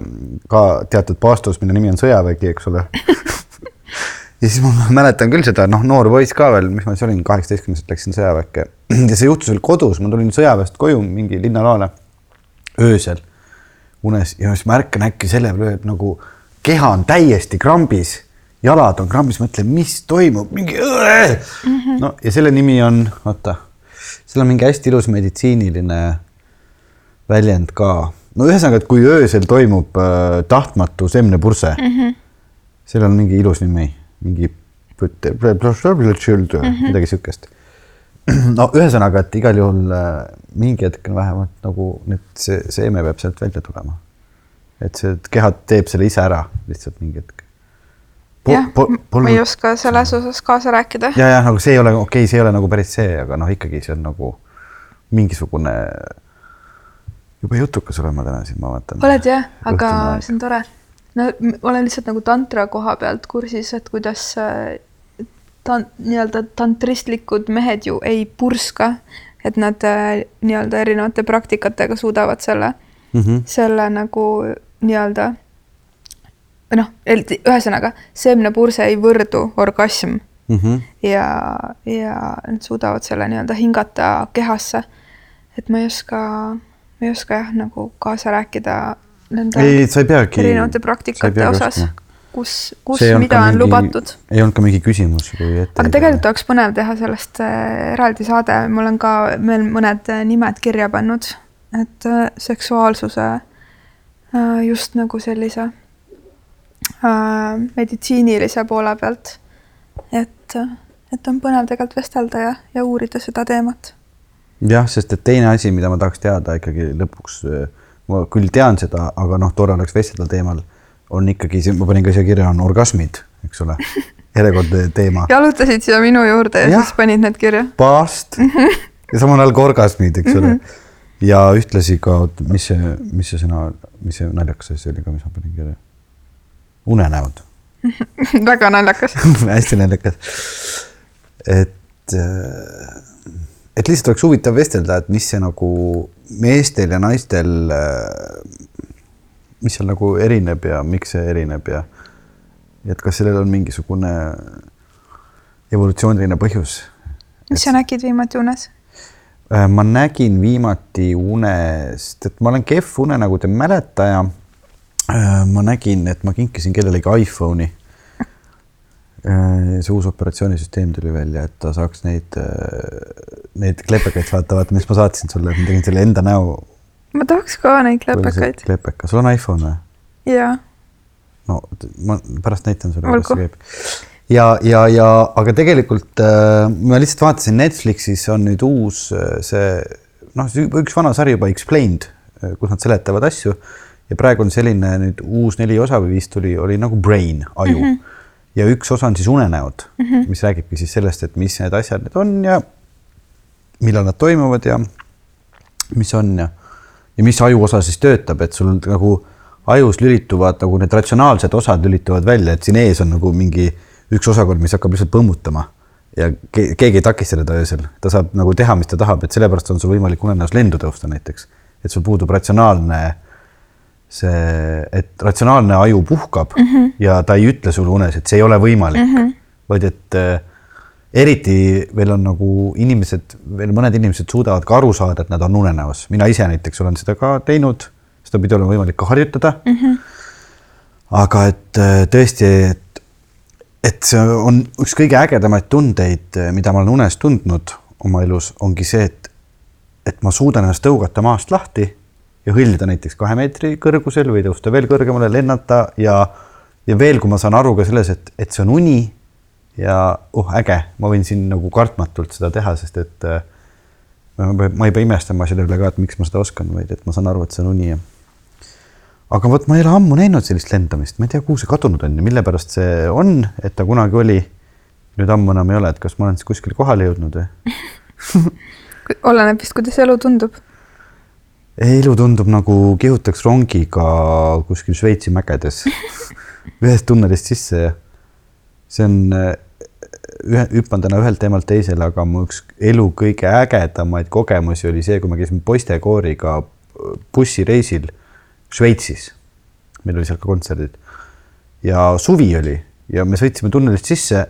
ka teatud paastus, mille nimi on sõjavägi, eks ole ja siis ma mäletan küll seda, noh, noor poiss ka veel, mis ma siis olin, kaheksateistkümneselt läksin sõjaväkke ja see juhtus veel kodus, ma tulin sõjaväest koju mingi linnaloale öösel unes ja siis ma ärkan äkki selle peale, et nagu keha on täiesti krambis, jalad on krambis, mõtlen, mis toimub, mingi mm. -hmm. no ja selle nimi on, oota, seal on mingi hästi ilus meditsiiniline väljend ka. no ühesõnaga, et kui öösel toimub äh, tahtmatu semnepurse mm, -hmm. sellel on mingi ilus nimi, mingi mhm. midagi siukest. no ühesõnaga, et igal juhul äh, mingi hetk on vähemalt nagu need, see seeme peab sealt välja tulema et see keha teeb selle ise ära lihtsalt mingi hetk. Jah, ma ei oska selles osas kaasa rääkida. ja, ja nagu see ei ole okei okay,, see ei ole nagu päris see, aga noh, ikkagi see on nagu mingisugune jube jutukas olen ma täna siin, ma vaatan. oled jah, aga see on tore. no olen lihtsalt nagu tantra koha pealt kursis, et kuidas äh, tan-, nii-öelda tantristlikud mehed ju ei purska, et nad äh, nii-öelda erinevate praktikatega suudavad selle mm, -hmm. selle nagu nii-öelda noh, ühesõnaga, seemnepurse ei võrdu orgasm mm. -hmm. ja, ja nad suudavad selle nii-öelda hingata kehasse. et ma ei oska, ma ei oska jah, nagu kaasa rääkida nende ei, sa ei peagi, erinevate praktikate osas, kus, kus, mida on mingi, lubatud. ei olnud ka mingi küsimus aga tegelikult oleks põnev teha sellest äh, eraldi saade, ma olen ka veel mõned äh, nimed kirja pannud, et äh, seksuaalsuse just nagu sellise meditsiinilise poole pealt et, et on põnev tegelikult vestelda ja, ja uurida seda teemat. jah, sest et teine asi, mida ma tahaks teada ikkagi lõpuks, ma küll tean seda, aga noh, tore oleks vestelda teemal, on ikkagi, ma panin ka siia kirja, on orgasmid, eks ole, järjekordne teema. jalutasid siia minu juurde ja, ja siis panid need kirja? paast ja samal ajal ka orgasmid, eks ole. Mhm. ja ühtlasi ka, mis see, mis see sõna, mis see naljakas asi oli ka, mis ma panin kirja? Unenäod väga naljakas hästi naljakas. et, äh, et lihtsalt oleks huvitav vestelda, et mis see nagu meestel ja naistel, äh, mis seal nagu erineb ja miks see erineb ja, et kas sellel on mingisugune evolutsiooniline põhjus. mis et... sa nägid viimati unes? Äh, ma nägin viimati unest, et ma olen kehv unenägude mäletaja ma nägin, et ma kinkisin kellelegi iPhone'i. Äh, see uus operatsioonisüsteem tuli välja, et ta saaks neid, äh, neid klepekaid saata, vaata, mis ma saatsin sulle, ma tegin selle enda näo. ma tahaks ka neid klepekaid. klepeka, sul on iPhone või? jaa. no ma pärast näitan sulle, kuidas see käib. ja, ja, ja aga tegelikult äh, ma lihtsalt vaatasin Netflixis on nüüd uus see noh, üks vana sari juba Explained, kus nad seletavad asju ja praegu on selline nüüd uus neli osa või viis tuli, oli nagu brain, aju mm. -hmm. ja üks osa on siis unenäod mm, -hmm. mis räägibki siis sellest, et mis need asjad need on ja millal nad toimuvad ja mis on ja, ja mis ajuosa siis töötab, et sul nagu ajus lülituvad nagu need ratsionaalsed osad lülituvad välja, et siin ees on nagu mingi üks osakond, mis hakkab lihtsalt põmmutama ja keegi ei takista teda öösel, ta saab nagu teha, mis ta tahab, et sellepärast on sul võimalik unenäos lendu tõusta näiteks, et sul puudub ratsionaalne see, et ratsionaalne aju puhkab mm -hmm. ja ta ei ütle sulle unes, et see ei ole võimalik mm, -hmm. vaid et äh, eriti veel on nagu inimesed, veel mõned inimesed suudavad ka aru saada, et nad on unenäos. mina ise näiteks olen seda ka teinud, seda pidi olema võimalik ka harjutada mm. -hmm. aga et äh, tõesti, et, et see on üks kõige ägedamaid tundeid, mida ma olen unes tundnud oma elus, ongi see, et, et ma suudan ennast tõugata maast lahti ja hõljada näiteks kahe meetri kõrgusel või tõusta veel kõrgemale, lennata ja, ja veel, kui ma saan aru ka selles, et, et see on uni ja oh äge, ma võin siin nagu kartmatult seda teha, sest et äh, ma ei pea imestama selle üle ka, et miks ma seda oskan, vaid et ma saan aru, et see on uni ja aga vot ma ei ole ammu näinud sellist lendamist, ma ei tea, kuhu see kadunud on ja mille pärast see on, et ta kunagi oli. nüüd ammu enam ei ole, et kas ma olen siis kuskile kohale jõudnud või? Oleneb vist, kuidas elu tundub elu tundub nagu kihutaks rongiga kuskil Šveitsi mägedes. Ühest tunnelist sisse ja see on ühe, hüppan täna ühelt teemalt teisele, aga mu üks elu kõige ägedamaid kogemusi oli see, kui me käisime poistekooriga bussireisil Šveitsis. meil oli seal ka kontserdid. Ja suvi oli ja me sõitsime tunnelist sisse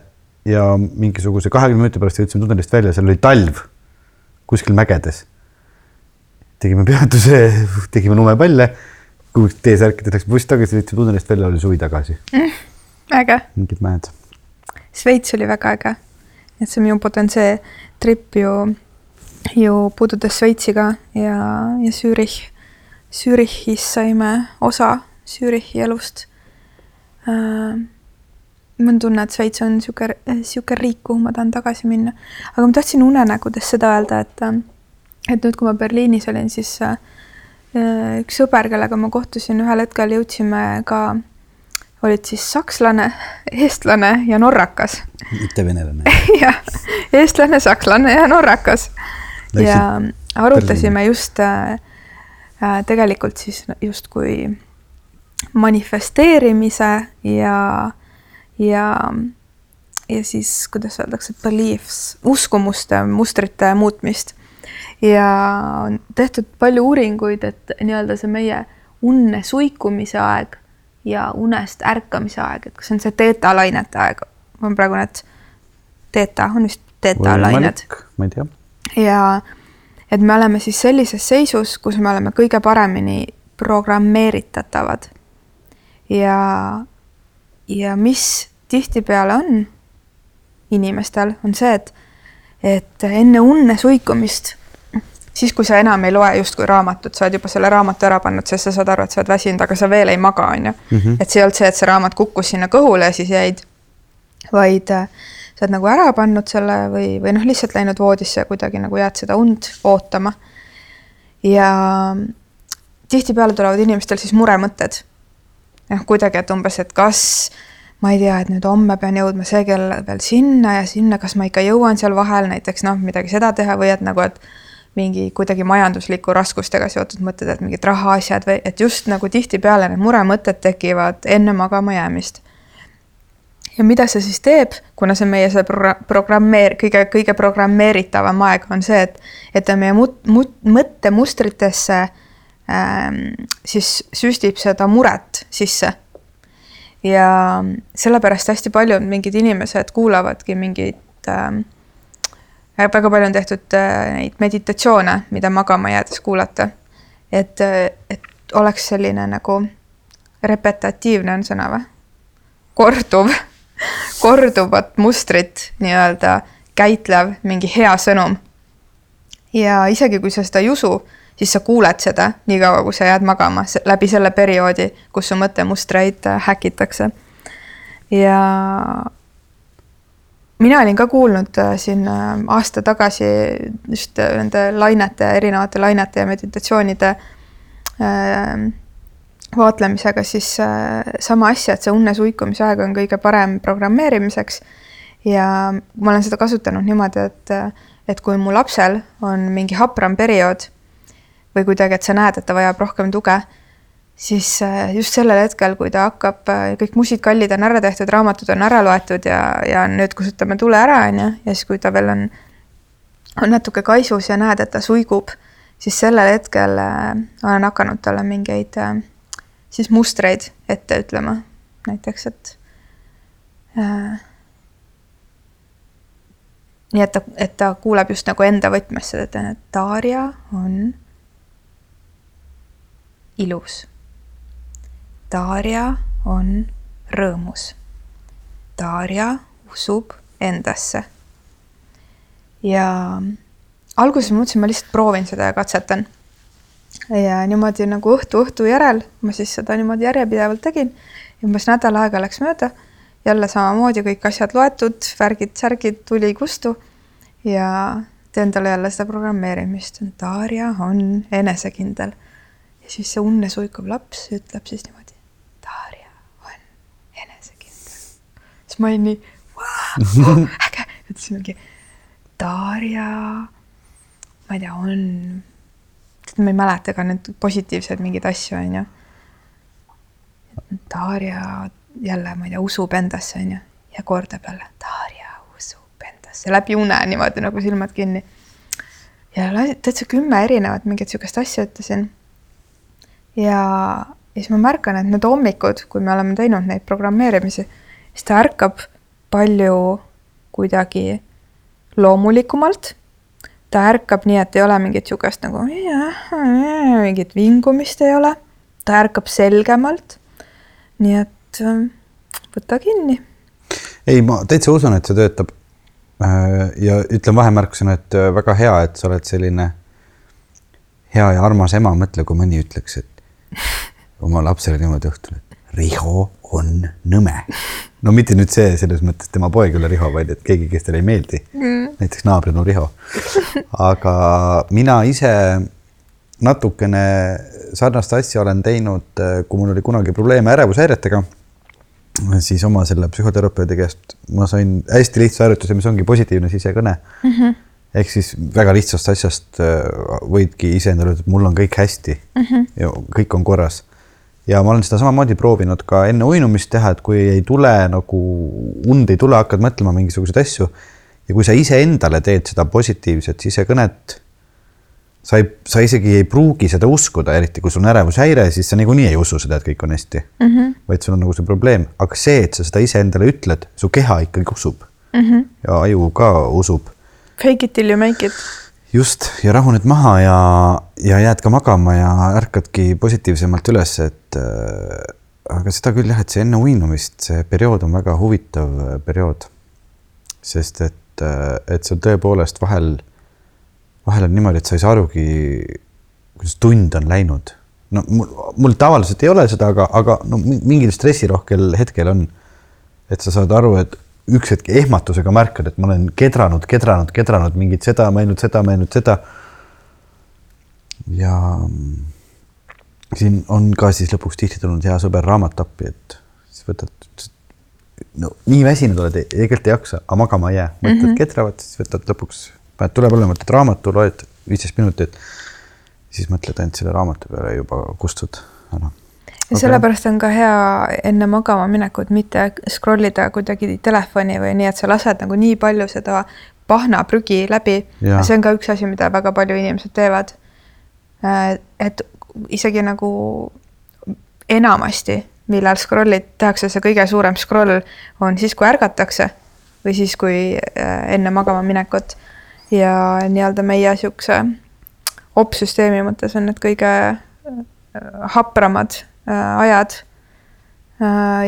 ja mingisuguse kahekümne minuti pärast jõudsime tunnelist välja, seal oli talv kuskil mägedes tegime peatuse, tegime lumepalle, kuhugi T-särkides läks buss tagasi, sõitsime tunnelist välja, oli suvi tagasi mm,. äge. mingid mäed. Šveits oli väga äge. et see minu potentsee trip ju, ju puudutas Šveitsi ka ja, ja Zürich, Zürichis saime osa Zürichi elust äh, mul on tunne, et Šveits on niisugune, niisugune riik, kuhu ma tahan tagasi minna. aga ma tahtsin unenägudes seda öelda, et et nüüd, kui ma Berliinis olin, siis äh, üks sõber, kellega ma kohtusin, ühel hetkel jõudsime ka, olid siis sakslane, eestlane ja norrakas. mitte venelane jah, eestlane, sakslane ja norrakas. ja arutasime just äh, äh, tegelikult siis justkui manifesteerimise ja, ja, ja siis kuidas öeldakse, beliefs, uskumuste, mustrite muutmist. Ja on tehtud palju uuringuid, et nii-öelda see meie unne suikumise aeg ja unest ärkamise aeg, et kas see on see teeta-lainete aeg, ma praegu need teeta, on vist teeta-lained. ma ei tea. ja et me oleme siis sellises seisus, kus me oleme kõige paremini programmeeritatavad. ja, ja mis tihtipeale on inimestel, on see, et, et enne unne suikumist siis, kui sa enam ei loe justkui raamatut, sa oled juba selle raamatu ära pannud, sest sa saad aru, et sa oled väsinud, aga sa veel ei maga, on ju. Mhm. et see ei olnud see, et see raamat kukkus sinna kõhule ja siis jäid, vaid äh, sa oled nagu ära pannud selle või, või noh, lihtsalt läinud voodisse ja kuidagi nagu jääd seda und ootama. ja tihtipeale tulevad inimestel siis muremõtted. noh, kuidagi, et umbes, et kas ma ei tea, et nüüd homme pean jõudma see kell veel sinna ja sinna, kas ma ikka jõuan seal vahel näiteks noh, midagi seda teha või et nagu, et mingi kuidagi majandusliku raskustega seotud mõtted, et mingid rahaasjad või et just nagu tihtipeale need muremõtted tekivad enne magama jäämist. ja mida see siis teeb, kuna see meie see pro-, programmeer-, kõige, kõige programmeeritavam aeg on see, et, et ta meie mut-, mut-, mõttemustritesse ähm, siis süstib seda muret sisse. ja sellepärast hästi paljud mingid inimesed kuulavadki mingeid ähm, väga palju on tehtud äh, neid meditatsioone, mida magama jäädes kuulata. et, äh, et oleks selline nagu repetatiivne on sõna või? korduv, korduvat mustrit nii-öelda käitlev mingi hea sõnum. ja isegi kui sa seda ei usu, siis sa kuuled seda niikaua, kui sa jääd magama läbi selle perioodi, kus su mõttemustreid äh, häkitakse. ja mina olin ka kuulnud äh, siin äh, aasta tagasi just äh, nende lainete, erinevate lainete ja meditatsioonide äh, vaatlemisega siis sama asja, et see unne suikumise aeg on kõige parem programmeerimiseks. ja ma olen seda kasutanud niimoodi, et, et kui mu lapsel on mingi hapram periood või kuidagi, et sa näed, et ta vajab rohkem tuge siis äh, just sellel hetkel, kui ta hakkab, äh, kõik musikallid on ära tehtud, raamatud on ära loetud ja, ja nüüd kustutame tule ära, on ju, ja siis, kui ta veel on, on natuke kaisus ja näed, et ta suigub, siis sellel hetkel äh, olen hakanud talle mingeid siis mustreid ette ütlema. näiteks, et äh, nii et ta, et ta kuuleb just nagu enda võtmes seda, et Darja on ilus Darja on rõõmus. Darja usub endasse. ja alguses ma mõtlesin, ma lihtsalt proovin seda ja katsetan. ja niimoodi nagu õhtu õhtu järel ma siis seda niimoodi järjepidevalt tegin. umbes nädal aega läks mööda, jälle samamoodi kõik asjad loetud, värgid-särgid, tuli kustu ja teen talle jälle seda programmeerimist. Darja on enesekindel. ja siis see unne suikuv laps ütleb siis niimoodi siis ma olin nii wow, äge, ütlesin mingi Darja, ma ei tea, on, ma ei mäleta ka nüüd positiivseid mingeid asju, onju. Darja jälle, ma ei tea, usub endasse, onju, ja kordab jälle, Darja usub endasse läbi une niimoodi nagu silmad kinni. ja täitsa kümme erinevat mingit sihukest asja ütlesin. ja, ja siis ma märkan, et need hommikud, kui me oleme teinud neid programmeerimisi siis ta ärkab palju kuidagi loomulikumalt. ta ärkab nii, et ei ole mingit niisugust nagu mingit vingumist ei ole. ta ärkab selgemalt. nii et äh, võta kinni. ei, ma täitsa usun, et see töötab. Äh, ja ütlen vahemärkusena, et äh, väga hea, et sa oled selline hea ja armas ema, mõtle, kui mõni ütleks, et oma lapsele niimoodi õhtul, et Riho on nõme. no mitte nüüd see selles mõttes tema poeg ei ole Riho, vaid et keegi, kes talle ei meeldi mm.. näiteks naabrinu Riho. aga mina ise natukene sarnast asja olen teinud, kui mul oli kunagi probleeme ärevushäiretega, siis oma selle psühhoterapeudi käest ma sain hästi lihtsa harjutuse, mis ongi positiivne sisekõne mm. -hmm. ehk siis väga lihtsast asjast äh, võidki iseendale öelda, et mul on kõik hästi mm -hmm. ja kõik on korras. Ja ma olen seda samamoodi proovinud ka enne uinumist teha, et kui ei tule nagu und ei tule, hakkad mõtlema mingisuguseid asju ja kui sa iseendale teed seda positiivset sisekõnet, sa ei, sa isegi ei pruugi seda uskuda, eriti kui sul on ärevushäire, siis sa niikuinii ei usu seda, et kõik on hästi mm. -hmm. vaid sul on nagu see probleem, aga see, et sa seda iseendale ütled, su keha ikkagi usub mm. -hmm. ja aju ka usub Fake it till you make it. just ja rahuned maha ja, ja jääd ka magama ja ärkadki positiivsemalt üles, et äh, aga seda küll jah, et see enne uinumist, see periood on väga huvitav äh, periood. sest et, äh, et see tõepoolest vahel, vahel on niimoodi, et sa ei saa arugi, kuidas tund on läinud. no mul, mul tavaliselt ei ole seda, aga, aga no mingil stressirohkel hetkel on. et sa saad aru, et üks hetk ehmatusega märkad, et ma olen kedranud, kedranud, kedranud mingit seda, mõelnud seda, mõelnud seda. Ja siin on ka siis lõpuks tihti tulnud hea sõber raamat appi, et siis võtad, no nii väsinud oled, tegelikult ei jaksa, aga magama ei jää, mõtled mm -hmm. kedravad, siis võtad lõpuks, paned tule põlema, võtad raamatu, loed viisteist minutit. siis mõtled ainult selle raamatu peale juba kustud ära ja sellepärast on ka hea enne magama minekut mitte scroll ida kuidagi telefoni või nii, et sa lased nagu nii palju seda pahnaprügi läbi. see on ka üks asi, mida väga palju inimesed teevad. Äh, et isegi nagu enamasti, millal scroll'id, tehakse see kõige suurem scroll, on siis, kui ärgatakse või siis, kui äh, enne magama minekut. ja nii-öelda meie niisuguse opsüsteemi mõttes on need kõige äh, hapramad ajad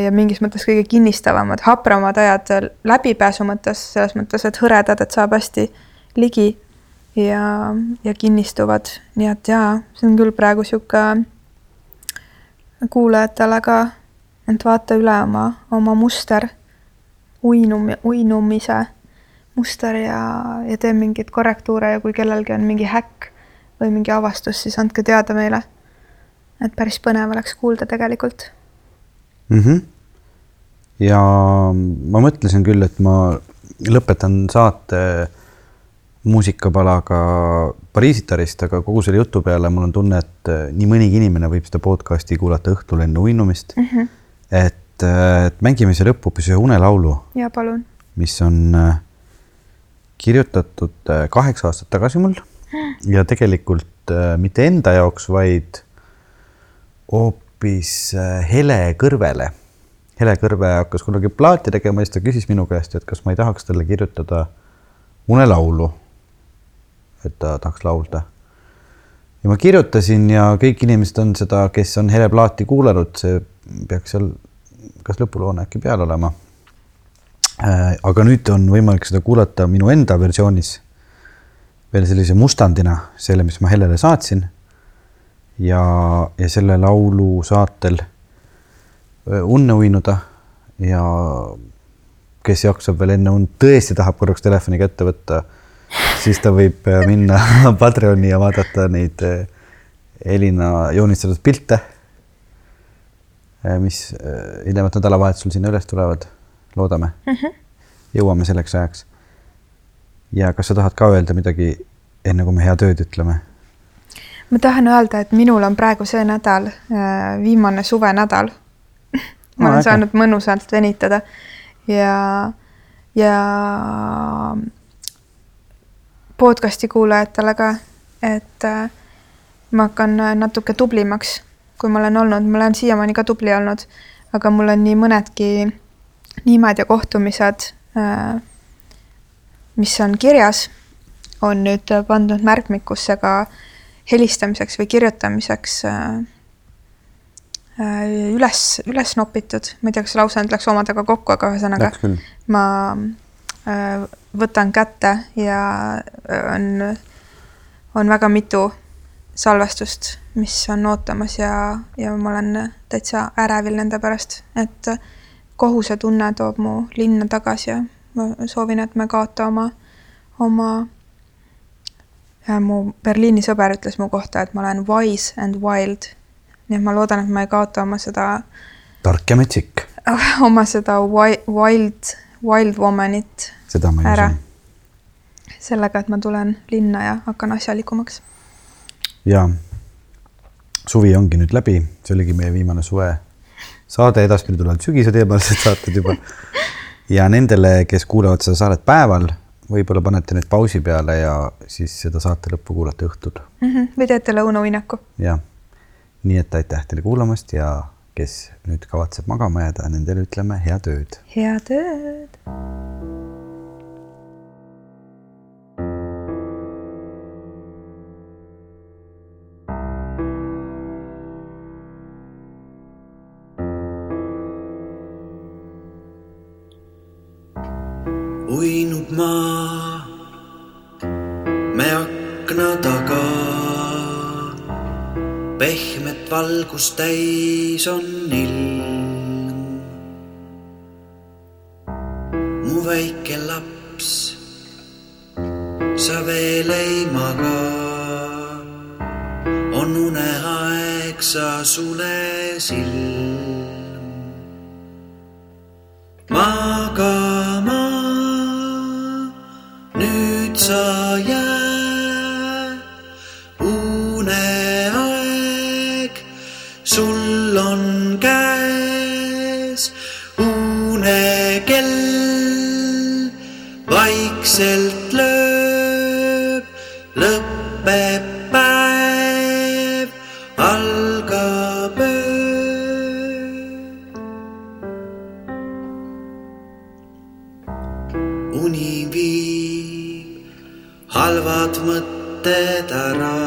ja mingis mõttes kõige kinnistavamad, hapramad ajad läbipääsu mõttes, selles mõttes, et hõredad, et saab hästi ligi ja, ja kinnistuvad, nii et jaa, see on küll praegu sihuke kuulajatele ka, et vaata üle oma, oma muster, uinum-, uinumise muster ja, ja tee mingeid korrektuure ja kui kellelgi on mingi häkk või mingi avastus, siis andke teada meile et päris põnev oleks kuulda tegelikult mm. -hmm. ja ma mõtlesin küll, et ma lõpetan saate muusikapalaga Pariisitarist, aga kogu selle jutu peale mul on tunne, et nii mõnigi inimene võib seda podcast'i kuulata õhtul enne uinumist mm. -hmm. et, et mängime siia lõppu hoopis ühe unelaulu. ja palun. mis on äh, kirjutatud kaheksa aastat tagasi mul ja tegelikult mitte enda jaoks, vaid hoopis Hele Kõrvele. Hele Kõrve hakkas kunagi plaati tegema ja siis ta küsis minu käest, et kas ma ei tahaks talle kirjutada unelaulu. Et ta tahaks laulda. ja ma kirjutasin ja kõik inimesed on seda, kes on Hele plaati kuulanud, see peaks seal kas lõpuloona äkki peal olema. Äh, aga nüüd on võimalik seda kuulata minu enda versioonis veel sellise mustandina, selle, mis ma Helele saatsin ja, ja selle laulu saatel unne uinuda ja kes jaksab veel enne und, tõesti tahab korraks telefoni kätte võtta, siis ta võib minna Patreoni ja vaadata neid Elina joonistatud pilte, mis hiljemalt nädalavahetusel sinna üles tulevad, loodame mm. -hmm. jõuame selleks ajaks. ja kas sa tahad ka öelda midagi, enne kui me head ööd ütleme? ma tahan öelda, et minul on praegu see nädal äh, viimane suvenädal ma no, olen äge. saanud mõnusalt venitada ja, ja podcast'i kuulajatele ka, et äh, ma hakkan natuke tublimaks, kui ma olen olnud, ma olen siiamaani ka tubli olnud, aga mul on nii mõnedki nimed ja kohtumised, äh, mis on kirjas, on nüüd pandud märkmikusse ka äh, helistamiseks või kirjutamiseks äh, äh, üles, üles nopitud, ma ei tea, kas see lause nüüd läks omadega kokku, aga ühesõnaga ma äh, võtan kätte ja on, on väga mitu salvestust, mis on ootamas ja, ja ma olen täitsa ärevil nende pärast, et kohusetunne toob mu linna tagasi ja ma soovin, et ma ei kaota oma, oma mu Berliini sõber ütles mu kohta, et ma olen wise and wild. nii et ma loodan, et ma ei kaota oma seda. tark ja metsik. oma seda wild, wild woman'it. Seda ma ei usu. sellega, et ma tulen linna ja hakkan asjalikumaks. ja suvi ongi nüüd läbi, see oligi meie viimane suve saade, edaspidi tulevad sügise teemalised saated juba. ja nendele, kes kuulavad seda saadet päeval, võib-olla panete nüüd pausi peale ja siis seda saate lõppu kuulate õhtul mm. -hmm. või teete lõunauinaku. jah, nii et aitäh teile kuulamast ja kes nüüd kavatseb magama jääda, nendele ütleme head ööd. head ööd. Pehmet valgust täis on ilm. mu väike laps, sa veel ei maga. on uneaeg, sa sule silm. Uni viib halvad mõtted ära.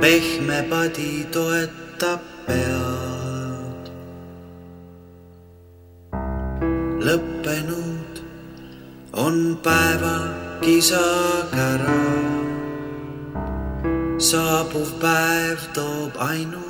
pehme padi toetab pead. lõppenud on päeva kisakära. saabuv päev toob ainult